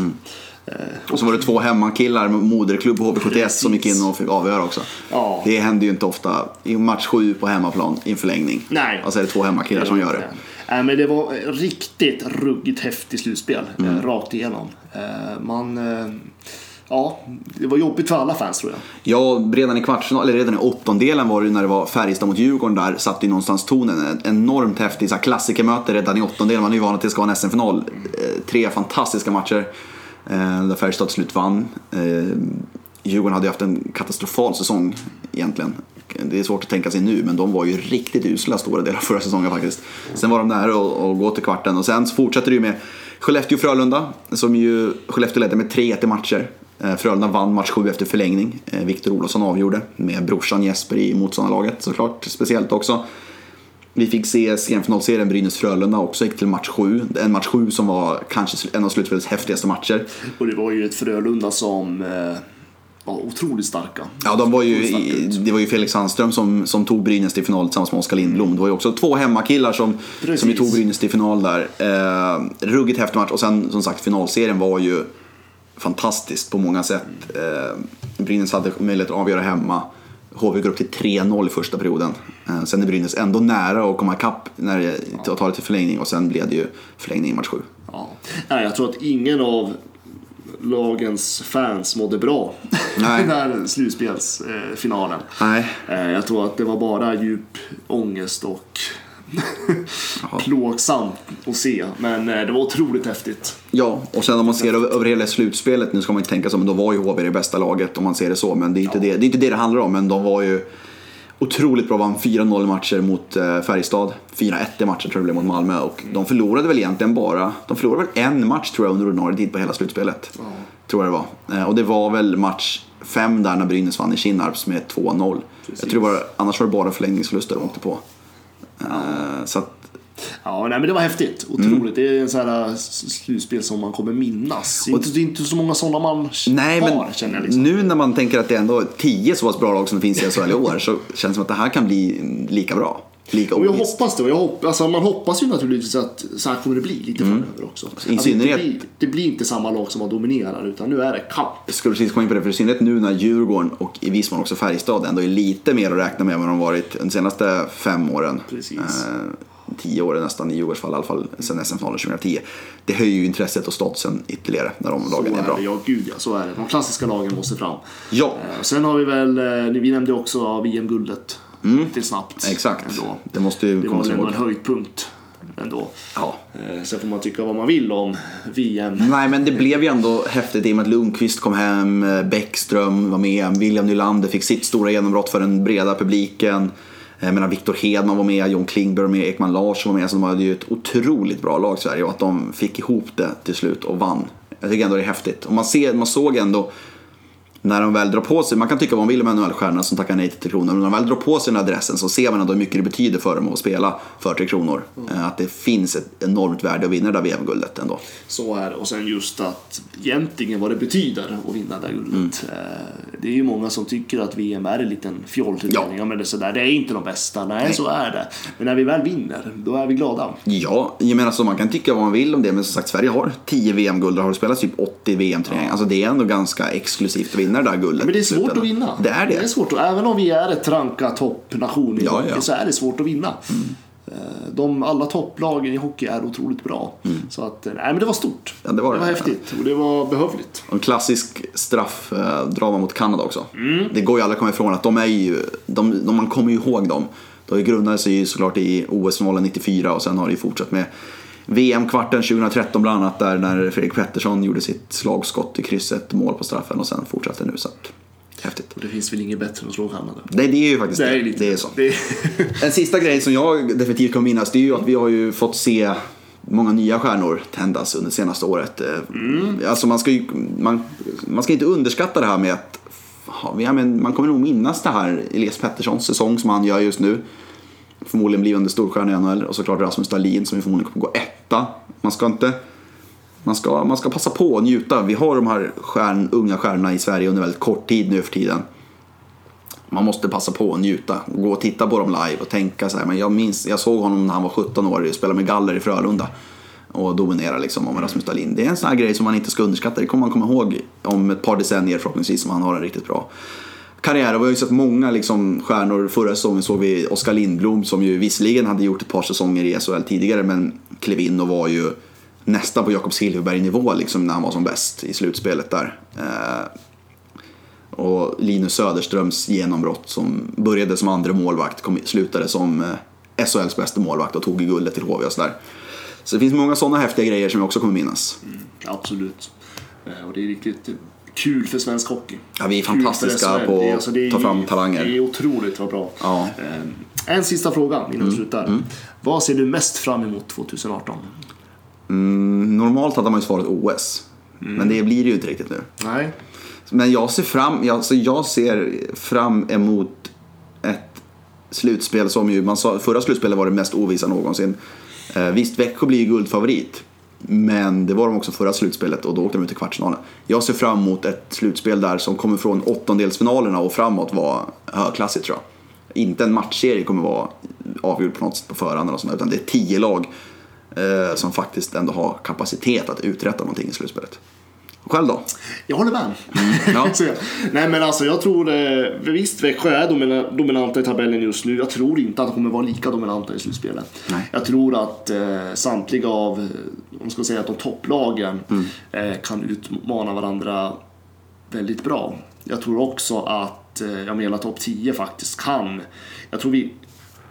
Och så var det två hemmakillar, moderklubb HV71 Precis. som gick in och fick avgöra också. Ja. Det händer ju inte ofta i match sju på hemmaplan i en förlängning. Nej. Och så är det två hemmakillar som gör det. Nej, men det var riktigt ruggigt häftigt slutspel. Mm. Eh, rakt igenom. Eh, man... Ja, det var jobbigt för alla fans tror jag. Ja, redan i kvartsfinalen, eller redan i åttondelen var det ju när det var Färjestad mot Djurgården där satte ju någonstans tonen. En enormt häftig klassikermöte redan i åttondelen. Man är ju van att det ska vara en SM-final. Eh, tre fantastiska matcher eh, där Färjestad till slut vann. Eh, Djurgården hade ju haft en katastrofal säsong egentligen. Det är svårt att tänka sig nu, men de var ju riktigt usla stora delar av förra säsongen faktiskt. Sen var de nära att gå till kvarten och sen så fortsätter det ju med Skellefteå-Frölunda som ju Skellefteå ledde med 3-1 i matcher. Eh, Frölunda vann match 7 efter förlängning. Eh, Viktor Olofsson avgjorde med brorsan Jesper i motståndarlaget såklart, speciellt också. Vi fick se semifinalserien Brynäs-Frölunda också, gick till match 7. En match 7 som var kanske en av slutspelets häftigaste matcher. Och det var ju ett Frölunda som eh, var otroligt starka. Ja, de var ju, det var ju Felix Sandström som, som tog Brynäs till final tillsammans med Oskar Lindblom. Det var ju också två hemmakillar som, Precis. som tog Brynäs till final där. Eh, ruggigt häftig match och sen som sagt finalserien var ju fantastisk på många sätt. Eh, Brynäs hade möjlighet att avgöra hemma. HV går upp till 3-0 i första perioden. Eh, sen är Brynäs ändå nära att komma ikapp när det tar det till förlängning och sen blev det ju förlängning i match 7. Ja. Nej, jag tror att ingen av lagens fans mådde bra Nej. den här slutspelsfinalen. Nej, Eh, Jag tror att det var bara djup ångest och plågsamt att se. Men eh, det var otroligt häftigt. Ja, och sen om man ser över, över hela slutspelet, nu ska man inte tänka så, men då var ju HV det bästa laget om man ser det så. Men det är inte, det, det, är inte det det handlar om, men de var ju otroligt bra. Vann 4-0 matcher mot eh, Färjestad, 4-1 i matcher tror jag det blev mot Malmö. Och de förlorade väl egentligen bara, de förlorade väl en match tror jag under ordinarie tid på hela slutspelet. Tror jag det var. Eh, och det var väl match 5 där när Brynäs vann i Kinnarps med 2-0. Jag tror var, annars var det bara förlängningsförluster de åkte på. Eh, så att, Ja, nej, men det var häftigt. Otroligt. Det är en sån här slutspel som man kommer minnas. Inte, det är inte så många sådana man Nej, har, men känner jag. Liksom. nu när man tänker att det ändå är tio så pass bra lag som det finns i SHL i år så känns det som att det här kan bli lika bra. Lika Och jag ovisst. hoppas det. Jag hopp, alltså man hoppas ju naturligtvis att så här kommer det bli lite framöver också. I Att det, synnerhet- blir, det blir inte samma lag som man dominerar utan nu är det kamp. Jag skulle precis komma in på det, för i synnerhet nu när Djurgården och i viss mån också Färjestad ändå är lite mer att räkna med än vad de varit de senaste fem åren. Precis. Eh, tio åren nästan i Djurgårdens fall, i alla fall sen SM-finalen 2010. Det höjer ju intresset och statusen ytterligare när de lagen är är bra. det, ja gud ja, så är det. De klassiska lagen måste fram. Ja, Eh, Sen har vi väl, eh, vi nämnde också VM-guldet. Lite snabbt. Mm. exakt. Ändå. Det måste ju Det komma var ändå en höjdpunkt. Ändå. Ja. Eh, Sen får man tycka vad man vill om VM. Nej men det blev ju ändå häftigt i och med att Lundqvist kom hem, eh, Bäckström var med, William Nylander fick sitt stora genombrott för den breda publiken. Jag menar Viktor Hedman var med, John Klingberg var med, Ekman Larsson var med. Så de hade ju ett otroligt bra lag Sverige och att de fick ihop det till slut och vann. Jag tycker ändå det är häftigt. Och man, ser, man såg ändå när de väl drar på sig, man kan tycka vad man vill om NHL-stjärnorna som tackar nej till Tre Kronor, men när de väl drar på sig den här adressen så ser man ändå hur mycket det betyder för dem att spela för Tre Kronor. Eh, Att det finns ett enormt värde att vinna det där VM-guldet ändå. Så är det. Och sen just att egentligen vad det betyder att vinna det här guldet. Eh, Det är ju många som tycker att VM är en liten fjollturnering. Ja. Ja. men det, är sådär, det är inte de bästa. Nej, så är det. Men när vi väl vinner, då är vi glada. Ja, jag menar så man kan tycka vad man vill om det, men som sagt Sverige har 10 VM-guld och har spelat typ 80 VM-turneringar. Alltså det är ändå ganska exklusivt att vinna vinna det där guldet. Men det är svårt att vinna. Det är det. det är svårt. att- Även om vi är ett ranka toppnation i Ja, hockey ja. så är det svårt att vinna. Eh, De, alla topplagen i hockey är otroligt bra. Så att, eh, nej men det var stort. Mm. Ja, det var det det. var häftigt och det var behövligt. En klassisk straffdrama mot Kanada också. Mm. Det går ju aldrig att komma ifrån att de är ju, de, de, man kommer ju ihåg dem. De grundade sig ju såklart i OS-finalen 94 och sen har det ju fortsatt med VM-kvarten 2013 bland annat där när Fredrik Pettersson gjorde sitt slagskott i krysset, mål på straffen och sen fortsatte nu så att, häftigt. Och det finns väl inget bättre än att slå Kanada. Nej, det är ju faktiskt Det det. är, lite, det är så. Det är, En sista grej som jag definitivt kommer minnas det är ju att vi har ju fått se många nya stjärnor tändas under senaste året. Mm. Alltså man ska ju man, man ska inte underskatta det här med att ja, men man kommer nog minnas det här Elias Petterssons säsong som han gör just nu. Förmodligen blivande storstjärna i NHL och såklart Rasmus Dahlin som förmodligen kommer gå etta. Man ska inte man ska, man ska passa på och njuta. Vi har de här stjärn, unga stjärnorna i Sverige under väldigt kort tid nu för tiden man måste passa på och njuta och gå och titta på dem live och tänka så här. Men jag minns, jag såg honom när han var 17 år och spelade med Galler i Frölunda och dominerade liksom om Rasmus Dahlin. Det är en sån här grej som man inte ska underskatta. Det kommer man komma ihåg om ett par decennier förhoppningsvis om han har en riktigt bra karriär. Och vi har ju sett många liksom, stjärnor. Förra säsongen såg vi Oskar Lindblom som ju visserligen hade gjort ett par säsonger i SHL tidigare men klev in och var ju nästan på Jakob Silfverberg-nivå liksom, när han var som bäst i slutspelet där. Eh, och Linus Söderströms genombrott som började som andra målvakt kom, slutade som eh, SHLs bästa målvakt och tog guldet till HV och sådär. Så det finns många sådana häftiga grejer som jag också kommer minnas. Mm, absolut. Eh, och det är riktigt kul för svensk hockey. Ja, vi är fantastiska på är- alltså, att ta fram talanger. Det är otroligt vad bra. Ja. Eh, En sista fråga innan vi slutar. Vad ser du mest fram emot 2018? Mm, normalt hade man ju svarat OS. Men det blir det ju inte riktigt nu. Nej. Men jag ser fram, alltså jag ser fram emot ett slutspel som ju, man sa, förra slutspelet var det mest ovissa någonsin. Eh, visst, Växjö blir ju guldfavorit. Men det var de också förra slutspelet och då åkte de ut i kvartsfinalen. Jag ser fram emot ett slutspel där som kommer från åttondelsfinalerna och framåt vara högklassigt tror jag. Inte en matchserie kommer vara avgjord på något sätt på förhand eller sånt, utan det är tio lag eh, som faktiskt ändå har kapacitet att uträtta någonting i slutspelet. Själv då? Jag håller med. ja. Så, Nej men alltså jag tror, eh, visst Växjö är domina, dominanta i tabellen just nu. Jag tror inte att de kommer vara lika dominanta i slutspelet. Nej. Jag tror att eh, samtliga av, eh, om man ska säga att de topplagen Mm. eh, kan utmana varandra väldigt bra. Jag tror också att, eh, jag menar topp 10 faktiskt kan. Jag tror vi,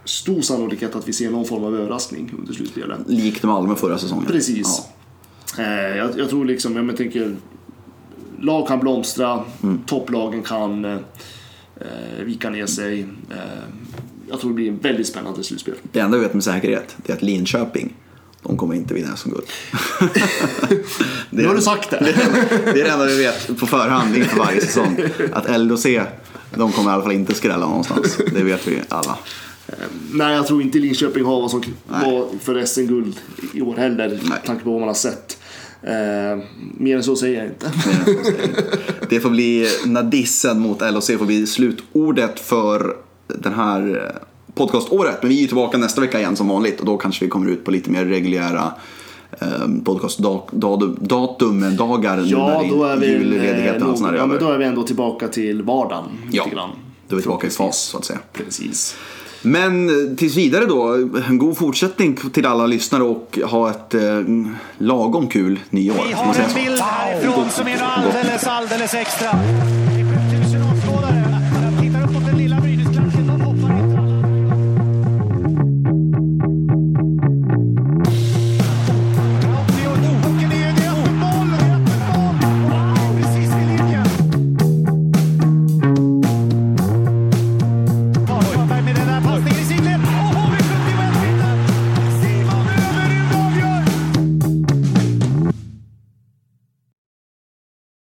stor sannolikhet att vi ser någon form av överraskning under slutspelet. Likt Malmö förra säsongen. Precis. Eh, jag, jag tror liksom, jag men, tänker, lag kan blomstra, topplagen kan eh, eh, vika ner sig. Eh, jag tror det blir en väldigt spännande slutspel. Det enda vi vet med säkerhet är att Linköping, de kommer inte vinna SM-guld. det, Nu har du sagt det. det är det enda vi vet på förhand inför varje säsong. Att LHC, de kommer i alla fall inte skrälla någonstans. Det vet vi alla. Nej, jag tror inte Linköping har vad som var för SM-guld i år heller, med tanke på vad man har sett. Eh, mer än så säger jag inte. Det får bli nadissen mot LHC får bli slutordet för den här eh, podcaståret. Men vi är tillbaka nästa vecka igen som vanligt och då kanske vi kommer ut på lite mer reguljära eh, podcastdatum, dagar nu Ja, när då är vi, julledigheten eh, sådär nog, ja, men då är vi ändå tillbaka till vardagen. Ja, då är vi tillbaka i fas så att säga. Precis. Men eh, tills vidare då, en god fortsättning till alla lyssnare och ha ett eh, lagom kul nyår. Vi har en bild härifrån som är alldeles, alldeles extra. Det är 7000